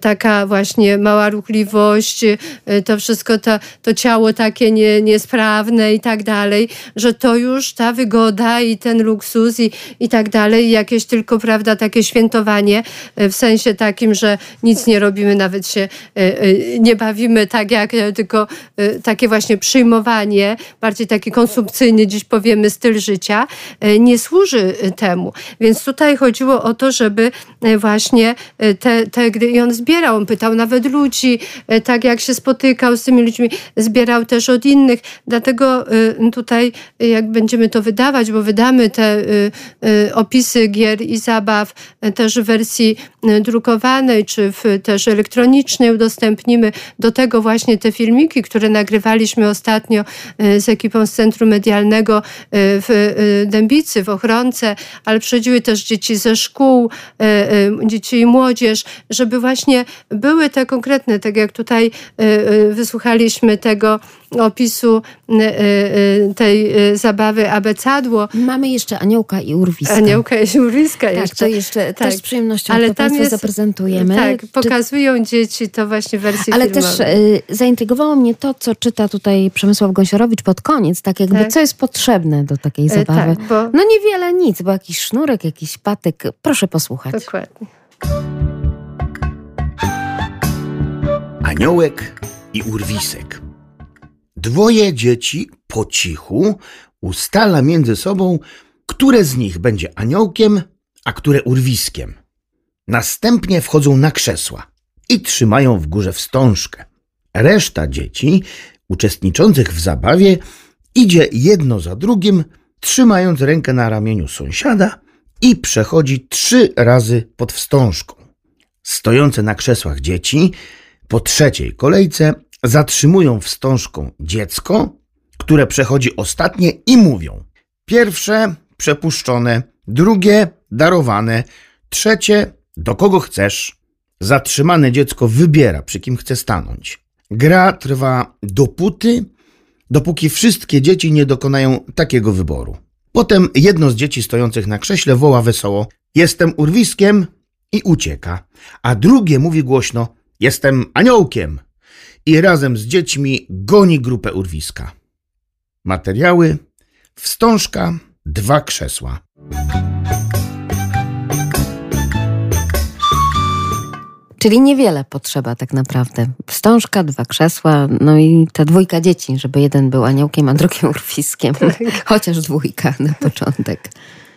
taka właśnie mała ruchliwość, e, to wszystko, to, to ciało takie nie, niesprawne i tak dalej, że to już ta wygoda i ten luksus i, i tak dalej, jakieś tylko, prawda, takie świętowanie e, w sensie takim, że nic nie robimy, nawet się nie bawimy tak jak, tylko takie właśnie przyjmowanie, bardziej taki konsumpcyjny, dziś powiemy, styl życia, nie służy temu. Więc tutaj chodziło o to, żeby właśnie te, te gry, i on zbierał, on pytał nawet ludzi, e, tak jak się spotykał z tymi ludźmi, zbierał też od innych, dlatego e, tutaj e, jak będziemy to wydawać, bo wydamy te opisy gier i zabaw też w wersji drukowanej, czy w, też elektronicznej udostępnimy. Do tego właśnie te filmiki, które nagrywaliśmy ostatnio z ekipą z Centrum Medialnego w Dębicy, w Ochronce, ale przychodziły też dzieci ze szkół, dzieci i młodzież, żeby właśnie były te konkretne, tak jak tutaj e, e, wysłuchaliśmy tego opisu e, tej zabawy abecadło, Mamy jeszcze aniołka i urwiska. Aniołka i Juriska Tak, jeszcze. to jeszcze Tak. też z przyjemnością Ale to tam jest- zaprezentujemy. Tak, Czy- pokazują dzieci to właśnie w wersji ale filmowej. też y, zaintrygowało mnie to, co czyta tutaj Przemysław Gąsiorowicz pod koniec, tak jakby Tak. co jest potrzebne do takiej E, zabawy. Tak, bo No niewiele nic, bo jakiś sznurek, jakiś patyk. Proszę posłuchać. dokładnie. Aniołek i urwisek. Dwoje dzieci po cichu ustala między sobą, które z nich będzie aniołkiem, a które urwiskiem. Następnie wchodzą na krzesła i trzymają w górze wstążkę. Reszta dzieci, uczestniczących w zabawie, idzie jedno za drugim, trzymając rękę na ramieniu sąsiada i przechodzi trzy razy pod wstążką. Stojące na krzesłach dzieci po trzeciej kolejce zatrzymują wstążką dziecko, które przechodzi ostatnie i mówią: pierwsze przepuszczone, drugie darowane, trzecie do kogo chcesz. Zatrzymane dziecko wybiera, przy kim chce stanąć. Gra trwa dopóty, dopóki wszystkie dzieci nie dokonają takiego wyboru. Potem jedno z dzieci stojących na krześle woła wesoło: Jestem urwiskiem i ucieka, a drugie mówi głośno: Jestem aniołkiem i razem z dziećmi goni grupę urwiska. Materiały: wstążka, dwa krzesła. Czyli niewiele potrzeba tak naprawdę. Wstążka, dwa krzesła, no i ta dwójka dzieci, żeby jeden był aniołkiem, a drugi urwiskiem. Chociaż dwójka na początek.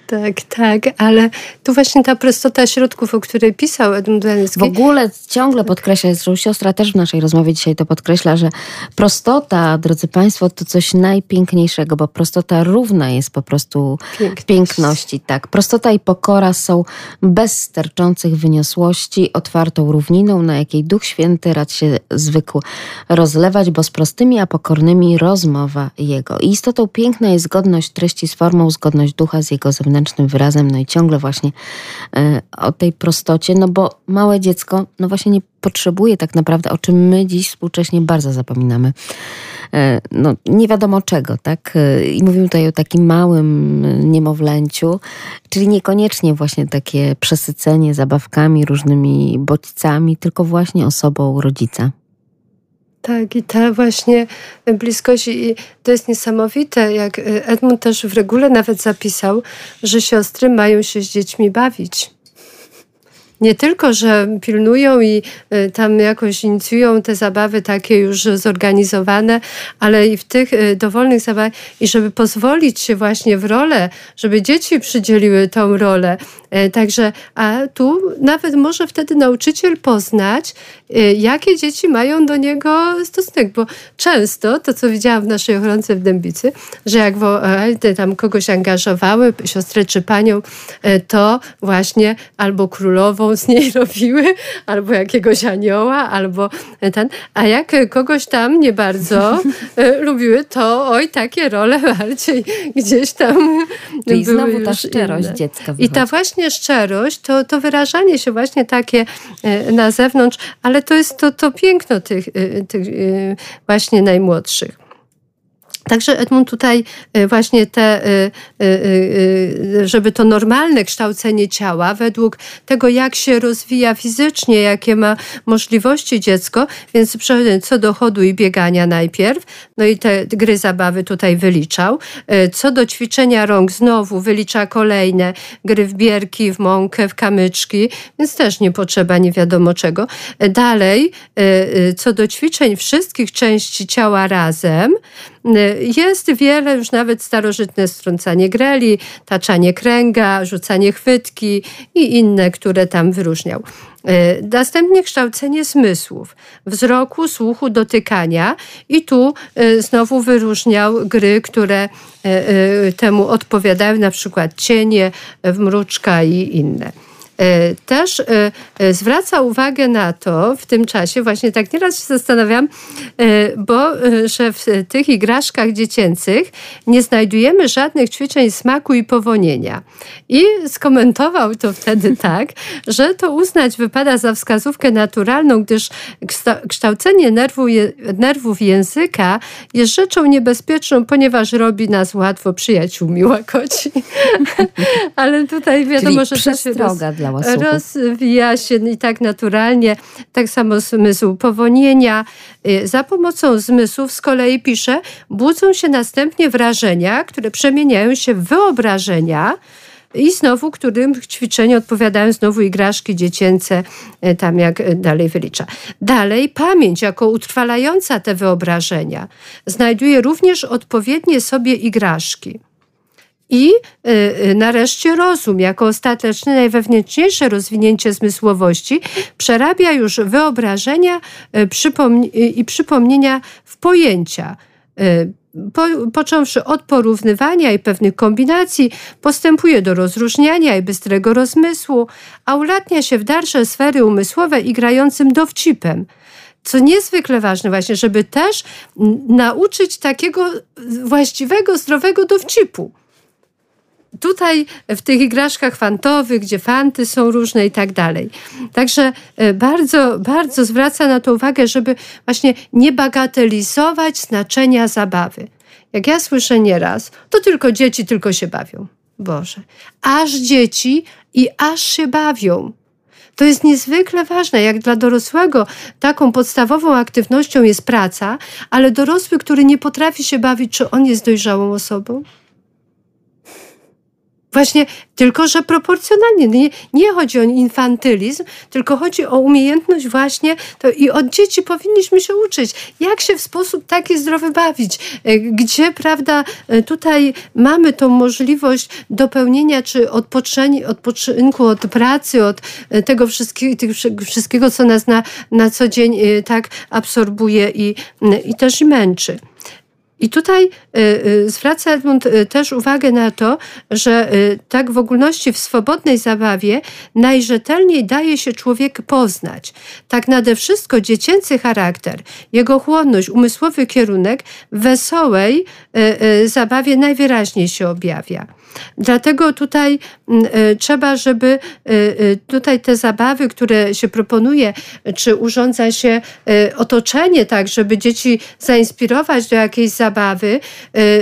Tak, tak, ale tu właśnie ta prostota środków, o której pisał Edmund Danielski. W ogóle ciągle podkreśla, zresztą siostra też w naszej rozmowie dzisiaj to podkreśla, że prostota, drodzy Państwo, to coś najpiękniejszego, bo prostota równa jest po prostu Piękność. piękności. Tak, prostota i pokora są bez sterczących wyniosłości, otwartą równiną, na jakiej Duch Święty rad się zwykł rozlewać, bo z prostymi, a pokornymi rozmowa Jego. I istotą piękna jest zgodność treści z formą, zgodność ducha z Jego zewnętrznym wyrazem, no i ciągle właśnie e, o tej prostocie, no bo małe dziecko, no właśnie nie potrzebuje tak naprawdę, o czym my dziś współcześnie bardzo zapominamy. E, No, nie wiadomo czego, tak? E, I mówimy tutaj o takim małym niemowlęciu, czyli niekoniecznie właśnie takie przesycenie zabawkami, różnymi bodźcami, tylko właśnie osobą rodzica. Tak, i ta właśnie bliskość, i to jest niesamowite, jak y, Edmund też w regule nawet zapisał, że siostry mają się z dziećmi bawić. Nie tylko, że pilnują i y, tam jakoś inicjują te zabawy takie już zorganizowane, ale i w tych y, dowolnych zabawach i żeby pozwolić się właśnie w rolę, żeby dzieci przydzieliły tą rolę Także, a tu nawet może wtedy nauczyciel poznać, jakie dzieci mają do niego stosunek, bo często to, co widziałam w naszej ochronce w Dębicy, że jak tam kogoś angażowały, siostrę czy panią, to właśnie albo królową z niej robiły, albo jakiegoś anioła, albo ten, a jak kogoś tam nie bardzo lubiły, to oj, takie role bardziej gdzieś tam Czyli były znowu ta szczerość inne. dziecka wychodzi. I ta właśnie szczerość, to, to wyrażanie się właśnie takie e, na zewnątrz, ale to jest to, to piękno tych, e, tych e, właśnie najmłodszych. Także Edmund tutaj y, właśnie te, y, y, żeby to normalne kształcenie ciała, według tego, jak się rozwija fizycznie, jakie ma możliwości dziecko, więc co do chodu i biegania najpierw, no i te gry zabawy tutaj wyliczał. Co do ćwiczenia rąk, znowu wylicza kolejne gry w bierki, w mąkę, w kamyczki, więc też nie potrzeba nie wiadomo czego. Dalej, co do ćwiczeń wszystkich części ciała razem, jest wiele, już nawet starożytne strącanie greli, taczanie kręga, rzucanie chwytki i inne, które tam wyróżniał. E, następnie kształcenie zmysłów, wzroku, słuchu, dotykania i tu e, znowu wyróżniał gry, które e, temu odpowiadają, na przykład cienie, mruczka i inne. E, też e, e, zwraca uwagę na to w tym czasie, właśnie tak nieraz się zastanawiam, bo że w tych igraszkach dziecięcych nie znajdujemy żadnych ćwiczeń smaku i powonienia. I skomentował to wtedy tak, że to uznać wypada za wskazówkę naturalną, gdyż kształcenie nerwu, nerwów języka jest rzeczą niebezpieczną, ponieważ robi nas łatwo przyjaciółmi łakoci. Ale tutaj wiadomo, Czyli że to się roz dla Rozwija się i tak naturalnie, tak samo zmysł powonienia. Y, za pomocą zmysłów z kolei pisze, budzą się następnie wrażenia, które przemieniają się w wyobrażenia, i znowu, którym ćwiczeniu odpowiadają znowu igraszki dziecięce, y, tam jak dalej wylicza. Dalej, pamięć jako utrwalająca te wyobrażenia znajduje również odpowiednie sobie igraszki. I y, y, nareszcie rozum, jako ostateczne, najwewnętrzniejsze rozwinięcie zmysłowości, przerabia już wyobrażenia y, i przypomnienia w pojęcia. Po, począwszy od porównywania i pewnych kombinacji, postępuje do rozróżniania i bystrego rozmysłu, a ulatnia się w dalsze sfery umysłowe i grającym dowcipem. Co niezwykle ważne właśnie, żeby też nauczyć takiego właściwego, zdrowego dowcipu tutaj w tych igraszkach fantowych, gdzie fanty są różne i tak dalej. Także e, bardzo, bardzo zwraca na to uwagę, żeby właśnie nie bagatelizować znaczenia zabawy. Jak ja słyszę nieraz, to tylko dzieci tylko się bawią. Boże, aż dzieci i aż się bawią. To jest niezwykle ważne. Jak dla dorosłego taką podstawową aktywnością jest praca, ale dorosły, który nie potrafi się bawić, czy on jest dojrzałą osobą? Właśnie tylko, że proporcjonalnie. Nie, nie chodzi o infantylizm, tylko chodzi o umiejętność właśnie to i od dzieci powinniśmy się uczyć, jak się w sposób taki zdrowy bawić, e, gdzie, prawda, e, tutaj mamy tą możliwość dopełnienia czy odpoczynku od pracy, od e, tego wszystkiego, co nas na, na co dzień tak absorbuje i, i też męczy. I tutaj y, y, zwraca Edmund y, też uwagę na to, że tak w ogólności w swobodnej zabawie najrzetelniej daje się człowiek poznać. Tak nade wszystko dziecięcy charakter, jego chłonność, umysłowy kierunek w wesołej zabawie najwyraźniej się objawia. Dlatego tutaj mm, trzeba, żeby tutaj te zabawy, które się proponuje, czy urządza się otoczenie tak, żeby dzieci zainspirować do jakiejś zabawy,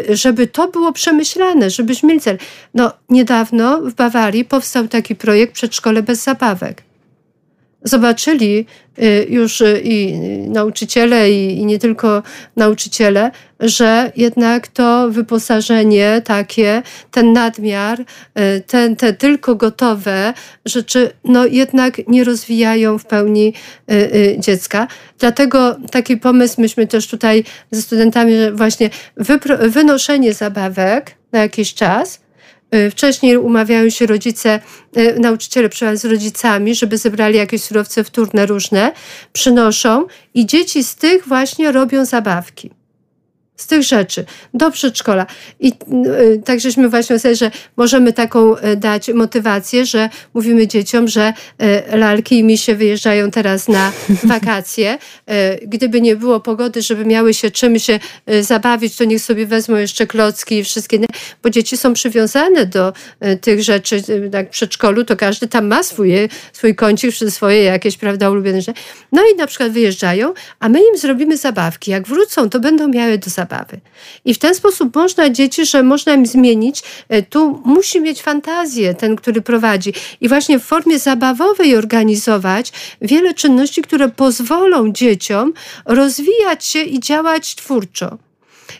żeby to było przemyślane, żebyśmy mieli cel. No, niedawno w Bawarii powstał taki projekt Przedszkole bez zabawek zobaczyli y, już y, i nauczyciele, i, nie tylko nauczyciele, że jednak to wyposażenie takie, ten nadmiar, y, ten, te tylko gotowe rzeczy, no jednak nie rozwijają w pełni dziecka. Dlatego taki pomysł myśmy też tutaj ze studentami, że właśnie wynoszenie zabawek na jakiś czas, Wcześniej umawiają się rodzice, nauczyciele przyjechali z rodzicami, żeby zebrali jakieś surowce wtórne różne, przynoszą i dzieci z tych właśnie robią zabawki z tych rzeczy do przedszkola. I y, tak żeśmy właśnie sobie, że możemy taką y, dać motywację, że mówimy dzieciom, że y, lalki i misie wyjeżdżają teraz na wakacje. Y, gdyby nie było pogody, żeby miały się czym się zabawić, to niech sobie wezmą jeszcze klocki i wszystkie bo dzieci są przywiązane do tych rzeczy. Tak w przedszkolu to każdy tam ma swój, swój kącik, swoje jakieś, prawda, ulubione rzeczy. No i na przykład wyjeżdżają, a my im zrobimy zabawki. Jak wrócą, to będą miały do zabawy zabawy. I w ten sposób można dzieci, że można im zmienić, e, tu musi mieć fantazję ten, który prowadzi. I właśnie w formie zabawowej organizować wiele czynności, które pozwolą dzieciom rozwijać się i działać twórczo.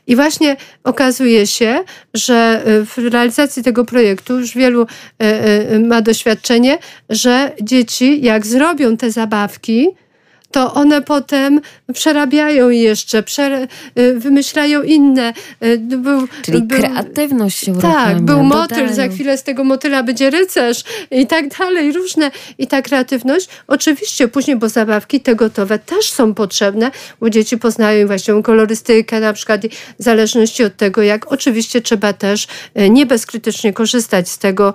I właśnie okazuje się, że e, w realizacji tego projektu już wielu e, ma doświadczenie, że dzieci, jak zrobią te zabawki, to one potem przerabiają jeszcze, przer y, wymyślają inne. Y, był, Czyli był, kreatywność się uruchamia. Tak, był motyl, za chwilę z tego motyla będzie rycerz i tak dalej, różne. I ta kreatywność, oczywiście później, bo zabawki te gotowe też są potrzebne, bo dzieci poznają właśnie kolorystykę na przykład, w zależności od tego, jak oczywiście trzeba też y, nie bezkrytycznie korzystać z tego,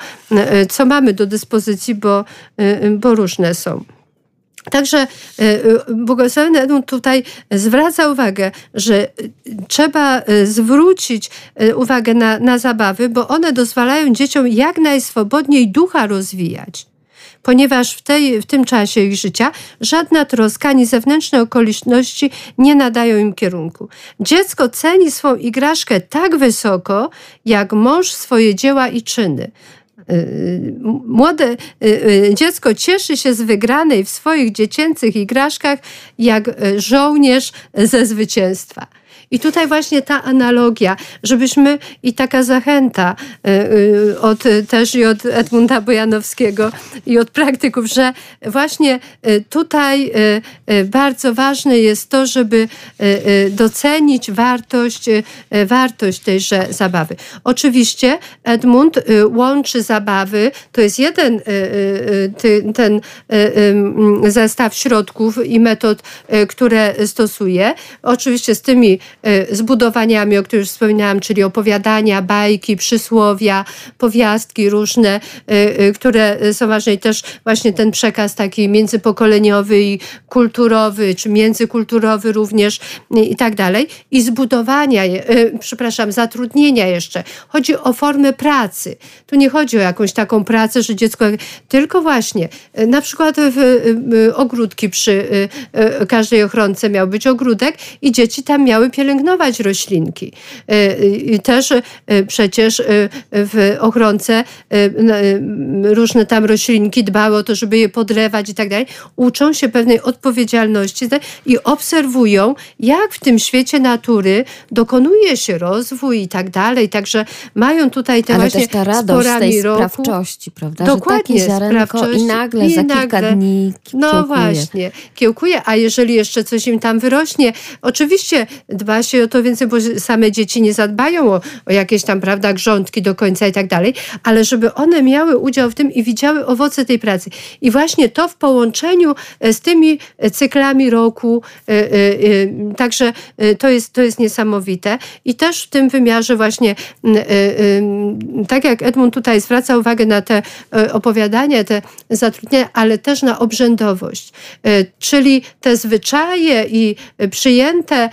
co mamy do dyspozycji, bo, bo różne są. Także e, e, błogosławiony Edmund tutaj zwraca uwagę, że trzeba e, zwrócić uwagę na, na zabawy, bo one dozwalają dzieciom jak najswobodniej ducha rozwijać ponieważ w, tej, w tym czasie ich życia żadna troska ani zewnętrzne okoliczności nie nadają im kierunku. Dziecko ceni swą igraszkę tak wysoko, jak mąż swoje dzieła i czyny. Y, młode y, y, dziecko cieszy się z wygranej w swoich dziecięcych igraszkach jak żołnierz ze zwycięstwa. I tutaj właśnie ta analogia, żebyśmy i taka zachęta od, też i od Edmunda Bojanowskiego i od praktyków, że właśnie tutaj bardzo ważne jest to, żeby docenić wartość, wartość tejże zabawy. Oczywiście Edmund łączy zabawy, to jest jeden ten zestaw środków i metod, które stosuje. Oczywiście z tymi zbudowaniami, o których już wspominałam, czyli opowiadania, bajki, przysłowia, powiastki różne, y, y, które są ważne i też właśnie ten przekaz taki międzypokoleniowy i kulturowy, czy międzykulturowy również i tak dalej. I zbudowania, przepraszam, zatrudnienia jeszcze. Chodzi o formę pracy. Tu nie chodzi o jakąś taką pracę, że dziecko, tylko właśnie na przykład w ogródki przy każdej ochronce miał być ogródek i dzieci tam miały pielęgnować pielęgnować roślinki. Y, I też y, przecież w ochronce różne tam roślinki dbały o to, żeby je podlewać i tak dalej. Uczą się pewnej odpowiedzialności i obserwują, jak w tym świecie natury dokonuje się rozwój i tak dalej. Także mają tutaj te Ale właśnie też ta radość z tej roku. sprawczości, prawda? Dokładnie, Że takie ziarenko i nagle i za nagle, kilka dni No kiełkuje. właśnie, kiełkuje, a jeżeli jeszcze coś im tam wyrośnie, oczywiście dba się o to więcej, bo same dzieci nie zadbają o, o jakieś tam, prawda, grządki do końca i tak dalej, ale żeby one miały udział w tym i widziały owoce tej pracy. I właśnie to w połączeniu e, z tymi e, cyklami roku, e, także to jest, to jest niesamowite. I też w tym wymiarze właśnie, tak jak Edmund tutaj zwraca uwagę na te opowiadania, te zatrudnienia, ale też na obrzędowość. Czyli te zwyczaje i przyjęte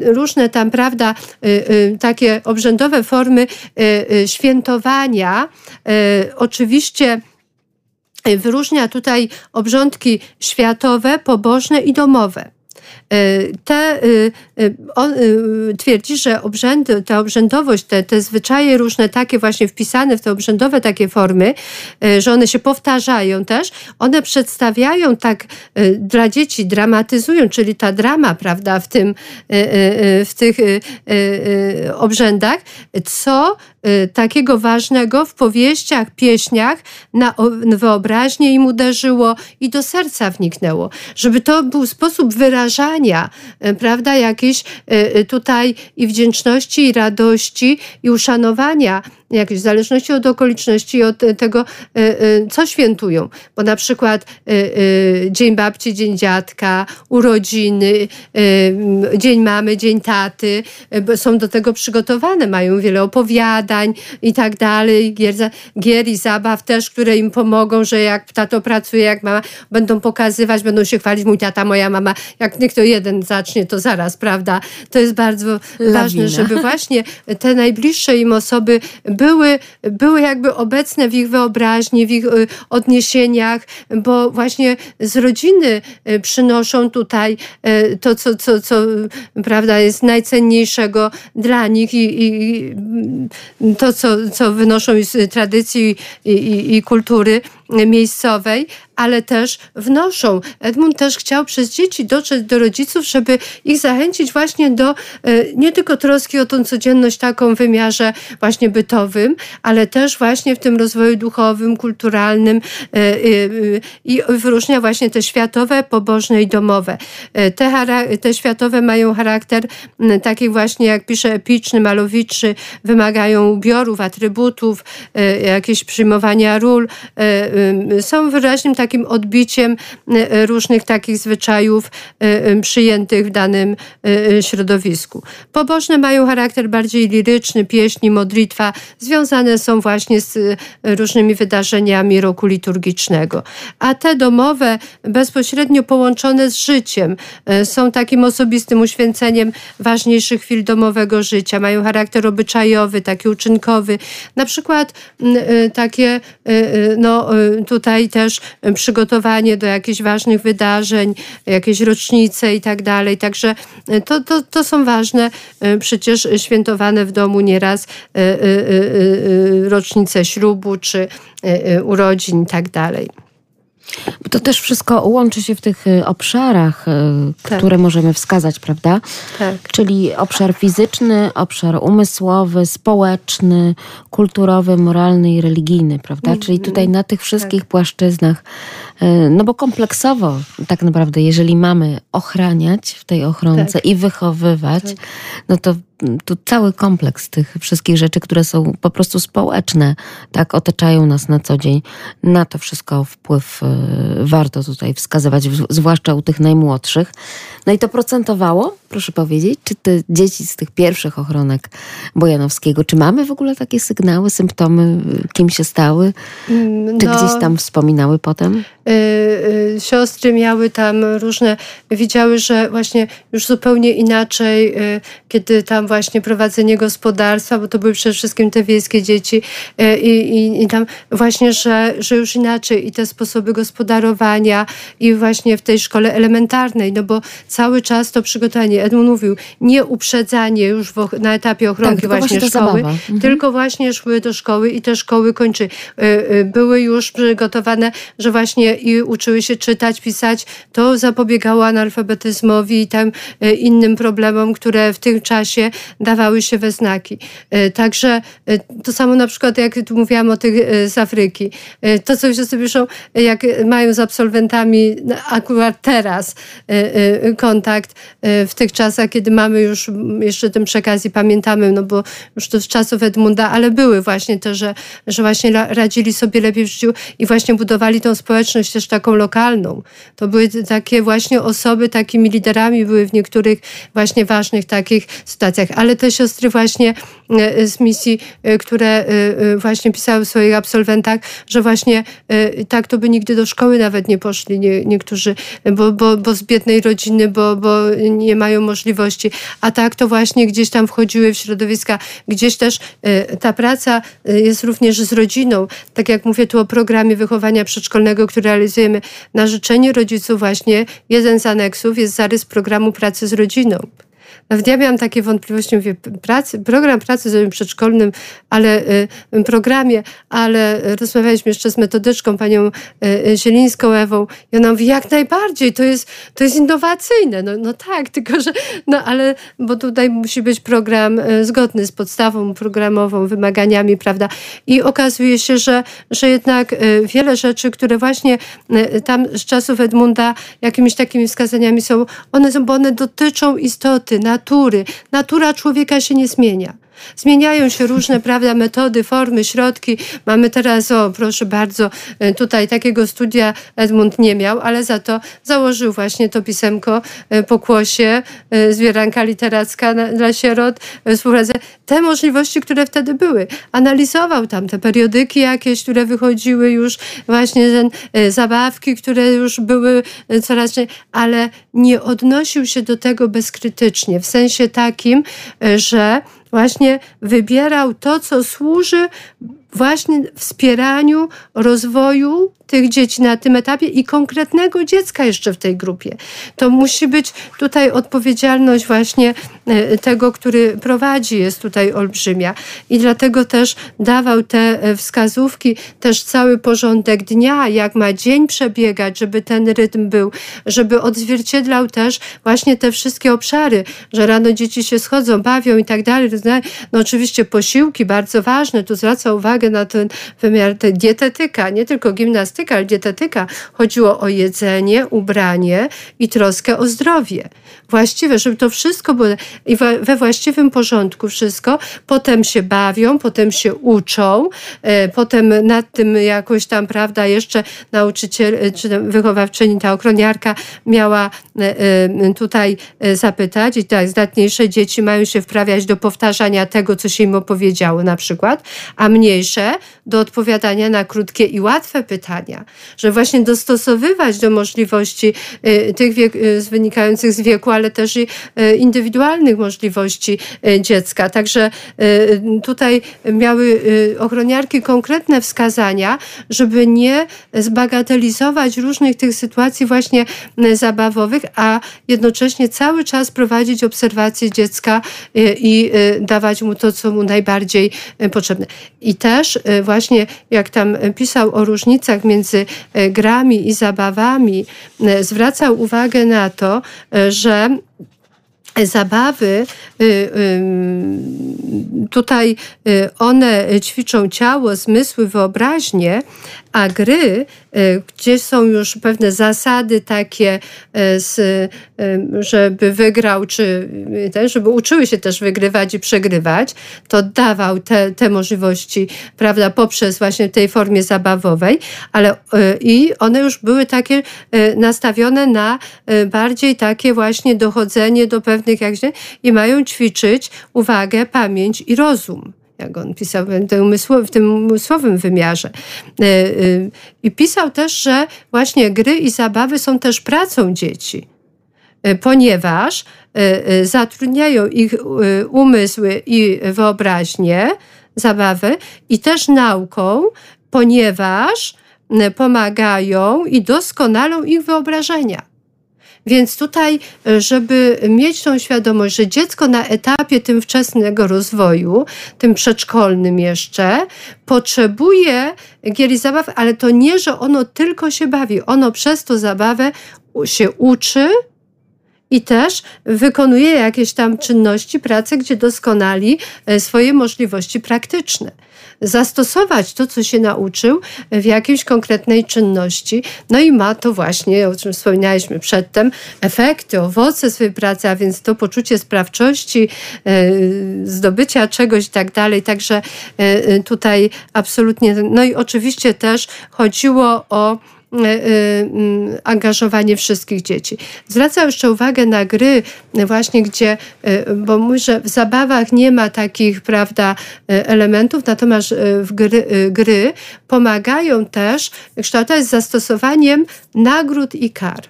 różne tam, prawda, y, y, takie obrzędowe formy y, świętowania. Oczywiście wyróżnia tutaj obrządki światowe, pobożne i domowe. E, te, y, y, on y, twierdzi, że obrzędy, ta obrzędowość, te, te zwyczaje różne takie właśnie wpisane w te obrzędowe takie formy, że one się powtarzają też, one przedstawiają tak dla dzieci, dramatyzują, czyli ta drama, prawda, w tym, w tych obrzędach, co takiego ważnego w powieściach, pieśniach na wyobraźnię im uderzyło i do serca wniknęło. Żeby to był sposób wyrażania E, prawda, jakieś e, e, tutaj i wdzięczności, i radości, i uszanowania jakieś w zależności od okoliczności, od tego, co świętują. Bo na przykład Dzień Babci, Dzień Dziadka, urodziny, Dzień Mamy, Dzień Taty są do tego przygotowane, mają wiele opowiadań i tak dalej, gier, gier i zabaw też, które im pomogą, że jak tato pracuje, jak mama, będą pokazywać, będą się chwalić, mój tata, moja mama, jak niech to jeden zacznie, to zaraz, prawda? To jest bardzo Lawina. ważne, żeby właśnie te najbliższe im osoby były, były jakby obecne w ich wyobraźni, w ich y, odniesieniach, bo właśnie z rodziny y, przynoszą tutaj y, to, co, co, co prawda jest najcenniejszego dla nich i, i to, co, co wynoszą z tradycji i, i, i kultury miejscowej, ale też wnoszą. Edmund też chciał przez dzieci dotrzeć do rodziców, żeby ich zachęcić właśnie do e, nie tylko troski o tą codzienność taką w wymiarze właśnie bytowym, ale też właśnie w tym rozwoju duchowym, kulturalnym e, e, i wyróżnia właśnie te światowe, pobożne i domowe. Te, te światowe mają charakter taki właśnie, jak pisze epiczny, malowniczy, wymagają ubiorów, atrybutów, jakieś przyjmowania ról, są wyraźnym takim odbiciem e, różnych takich zwyczajów przyjętych w danym środowisku. Pobożne mają charakter bardziej liryczny, pieśni, modlitwa, związane są właśnie z różnymi wydarzeniami roku liturgicznego. A te domowe, bezpośrednio połączone z życiem, są takim osobistym uświęceniem ważniejszych chwil domowego życia. Mają charakter obyczajowy, taki uczynkowy. Na przykład takie no, tutaj też przygotowanie do jakichś ważnych wydarzeń, jakieś rocznice i tak dalej. Także e, to, to, to są ważne, przecież świętowane w domu nieraz rocznice ślubu czy urodzin i tak dalej. To też wszystko łączy się w tych y, obszarach, y, tak. które możemy wskazać, prawda? Tak. Czyli obszar fizyczny, obszar umysłowy, społeczny, kulturowy, moralny i religijny, prawda? Mm, Czyli tutaj na tych wszystkich tak. płaszczyznach, no bo kompleksowo tak naprawdę, jeżeli mamy ochraniać w tej ochronce tak. i wychowywać, tak. no to tu cały kompleks tych wszystkich rzeczy, które są po prostu społeczne, tak, otaczają nas na co dzień. Na to wszystko wpływ y, warto tutaj wskazywać, zwłaszcza u tych najmłodszych. No i to procentowało, proszę powiedzieć, czy te dzieci z tych pierwszych ochronek Bojanowskiego, czy mamy w ogóle takie sygnały, symptomy, kim się stały? Czy no, gdzieś tam wspominały potem? Yy, yy, siostry miały tam różne, widziały, że właśnie już zupełnie inaczej, yy, kiedy tam właśnie prowadzenie gospodarstwa, bo to były przede wszystkim te wiejskie dzieci y, i, i, i tam właśnie, że, że już inaczej i te sposoby gospodarowania i właśnie w tej szkole elementarnej, no bo cały czas to przygotowanie, Edmund mówił, nie uprzedzanie już na etapie ochronki tak, właśnie, właśnie szkoły, mhm. tylko właśnie szły do szkoły i te szkoły kończy. Y, y, były już przygotowane, że właśnie i uczyły się czytać, pisać, to zapobiegało analfabetyzmowi i tam y, innym problemom, które w tym czasie dawały się we znaki. Także to samo na przykład, jak tu mówiłam o tych z Afryki. To, co wszyscy piszą, jak mają z absolwentami akurat teraz kontakt e, w tych czasach, kiedy mamy już jeszcze tym przekaz i pamiętamy, no bo już to z czasów Edmunda, ale były właśnie te, że, że właśnie radzili sobie lepiej w życiu i właśnie budowali tą społeczność też taką lokalną. To były takie właśnie osoby, takimi liderami były w niektórych właśnie ważnych takich sytuacjach, ale te siostry właśnie z misji, e, które właśnie pisały w swoich absolwentach, że właśnie tak to by nigdy do szkoły nawet nie poszli nie, niektórzy, bo, bo, bo z biednej rodziny, bo, bo nie mają możliwości. A tak to właśnie gdzieś tam wchodziły w środowiska, gdzieś też e, ta praca e, jest również z rodziną. Tak jak mówię tu o programie wychowania przedszkolnego, który realizujemy na życzenie rodziców właśnie, jeden z aneksów jest zarys programu pracy z rodziną. Nawet ja miałam takie wątpliwości, mówię, pracy, program pracy z przedszkolnym, ale y, programie, ale rozmawialiśmy jeszcze z metodyczką, panią y, Zielińską Ewą i ona mówi, jak najbardziej, to jest, to jest innowacyjne. No, no tak, tylko że, no ale, bo tutaj musi być program y, zgodny z podstawą programową, wymaganiami, prawda? I okazuje się, że, że jednak wiele rzeczy, które właśnie tam z czasów Edmunda jakimiś takimi wskazaniami są, one są, bo one dotyczą istoty, natury. Natura człowieka się nie zmienia. Zmieniają się różne, prawda, metody, formy, środki. Mamy teraz, o proszę bardzo, e, tutaj takiego studia Edmund nie miał, ale za to założył właśnie to pisemko e, pokłosie, e, zbieranka literacka dla sierot, współpracę. Te możliwości, które wtedy były. Analizował tam te periodyki jakieś, które wychodziły już, właśnie ten, zabawki, które już były coraz, ale nie odnosił się do tego bezkrytycznie, w sensie takim, że właśnie wybierał to, co służy właśnie wspieraniu rozwoju tych dzieci na tym etapie i konkretnego dziecka jeszcze w tej grupie. To musi być tutaj odpowiedzialność właśnie e, tego, który prowadzi, jest tutaj olbrzymia. I dlatego też dawał te e, wskazówki, też cały porządek dnia, jak ma dzień przebiegać, żeby ten rytm był, żeby odzwierciedlał też właśnie te wszystkie obszary, że rano dzieci się schodzą, bawią i tak dalej. No oczywiście posiłki, bardzo ważne, tu zwraca uwagę na ten wymiar dietetyka, nie tylko gimnastyka, ale dietetyka chodziło o jedzenie, ubranie i troskę o zdrowie. Właściwe, żeby to wszystko było i we właściwym porządku wszystko. Potem się bawią, potem się uczą, e, potem nad tym jakoś tam, prawda, jeszcze nauczyciel, e, czy wychowawczyni, ta ochroniarka miała e, tutaj zapytać i tak, zdatniejsze dzieci mają się wprawiać do powtarzania tego, co się im opowiedziało na przykład, a mniejsze do odpowiadania na krótkie i łatwe pytania że właśnie dostosowywać do możliwości y, tych wiek, y, wynikających z wieku, ale też i y, indywidualnych możliwości dziecka. Także tutaj miały ochroniarki konkretne wskazania, żeby nie zbagatelizować różnych tych sytuacji właśnie zabawowych, a jednocześnie cały czas prowadzić obserwację dziecka i dawać mu to, co mu najbardziej potrzebne. I też właśnie jak tam pisał o różnicach między między e, grami i zabawami e, zwracał uwagę na to, e, że zabawy, tutaj one ćwiczą ciało, zmysły, wyobraźnię, a gry, y, gdzie są już pewne zasady takie, y, y, żeby wygrał, czy żeby uczyły się też wygrywać i przegrywać, to dawał te, te możliwości, prawda, poprzez właśnie tej formie zabawowej, ale i one już były takie nastawione na bardziej takie właśnie dochodzenie do pewnych, jak się, i mają ćwiczyć uwagę, pamięć i rozum jak on pisał w tym, umysłowym wymiarze. E, e, I pisał też, że właśnie gry i zabawy są też pracą dzieci, e, ponieważ zatrudniają ich umysły i wyobraźnię, zabawy i też nauką, ponieważ pomagają i doskonalą ich wyobrażenia. Więc tutaj, e, żeby mieć tą świadomość, że dziecko na etapie tym wczesnego rozwoju, tym przedszkolnym jeszcze, potrzebuje gier i zabaw, ale to nie, że ono tylko się bawi. Ono przez tą zabawę się uczy, i też wykonuje jakieś tam czynności, prace, gdzie doskonali e, swoje możliwości praktyczne zastosować to, co się nauczył w jakiejś konkretnej czynności. No i ma to właśnie, o czym wspominaliśmy przedtem, efekty, owoce swojej pracy, a więc to poczucie sprawczości, e, zdobycia czegoś i tak dalej. Także e, e, tutaj absolutnie, no i oczywiście też chodziło o angażowanie wszystkich dzieci. Zwracam jeszcze uwagę na gry, właśnie gdzie, e, bo mówi, że w zabawach nie ma takich, prawda, elementów, natomiast w gry, gry pomagają też kształtować z zastosowaniem nagród i kar.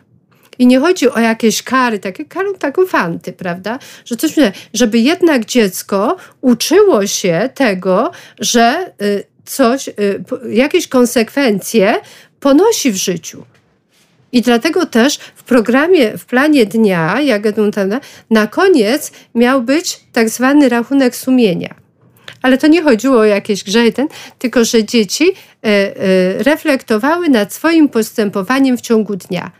I nie chodzi o jakieś kary, takie kary, taką fanty, prawda? Że coś, żeby jednak dziecko uczyło się tego, że coś, jakieś konsekwencje ponosi w życiu. I dlatego też w programie, w planie dnia, jak na koniec miał być tak zwany rachunek sumienia. Ale to nie chodziło o jakieś grzechy, ten, tylko że dzieci e, e, reflektowały nad swoim postępowaniem w ciągu dnia.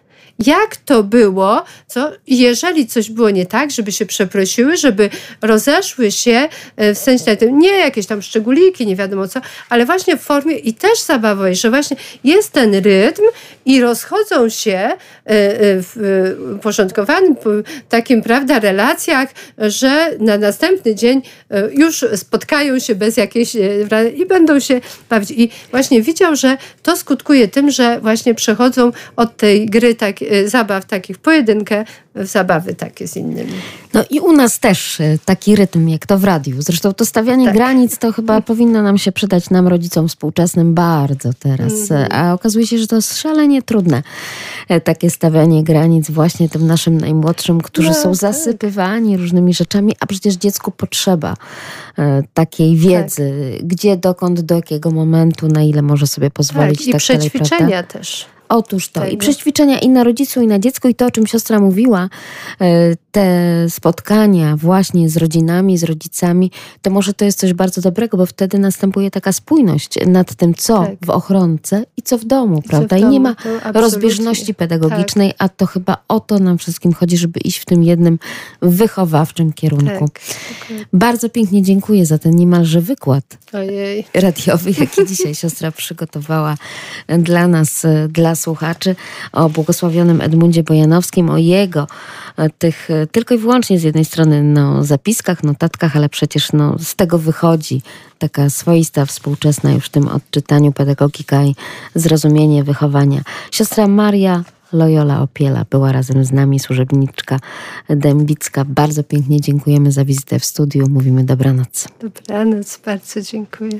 Jak to było, co, jeżeli coś było nie tak, żeby się przeprosiły, żeby rozeszły się e, w sensie tym, nie jakieś tam szczególiki, nie wiadomo co, ale właśnie w formie i też zabawowej, że właśnie jest ten rytm i rozchodzą się e, e, w uporządkowanym takim, prawda, relacjach, że na następny dzień już spotkają się bez jakiejś i będą się bawić. I właśnie widział, że to skutkuje tym, że właśnie przechodzą od tej gry tak, zabaw takich pojedynkę w zabawy takie z innymi. No i u nas też e, taki rytm, jak to w radiu. Zresztą to stawianie tak. granic to chyba powinno nam się przydać nam rodzicom współczesnym bardzo teraz. -hmm. A okazuje się, że to jest szalenie trudne. E, takie stawianie granic właśnie tym naszym najmłodszym, którzy no, są tak. zasypywani różnymi rzeczami, a przecież dziecku potrzeba takiej tak. wiedzy, tak. gdzie, dokąd, do jakiego momentu, na ile może sobie pozwolić. Tak, i tak przećwiczenia dalej, też. Otóż to. I przećwiczenia i na rodzicu, i na dziecku, i to, o czym siostra mówiła, e, te spotkania właśnie z rodzinami, z rodzicami, to może to jest coś bardzo dobrego, bo wtedy następuje taka spójność nad tym, co tak. w ochronce i co w domu, I prawda? W domu, I nie ma rozbieżności pedagogicznej, tak. a to chyba o to nam wszystkim chodzi, żeby iść w tym jednym wychowawczym kierunku. Tak. Bardzo pięknie dziękuję za ten niemalże wykład Ojej. radiowy, jaki dzisiaj siostra przygotowała dla nas, dla słuchaczy, o błogosławionym Edmundzie Bojanowskim, o jego tych e, tylko i wyłącznie z jednej strony no, zapiskach, notatkach, ale przecież no, z tego wychodzi taka swoista, współczesna już w tym odczytaniu pedagogika i zrozumienie wychowania. Siostra Maria Loyola Opiela była razem z nami, służebniczka dębicka. Bardzo pięknie dziękujemy za wizytę w studiu. Mówimy dobranoc. Dobranoc, bardzo dziękuję.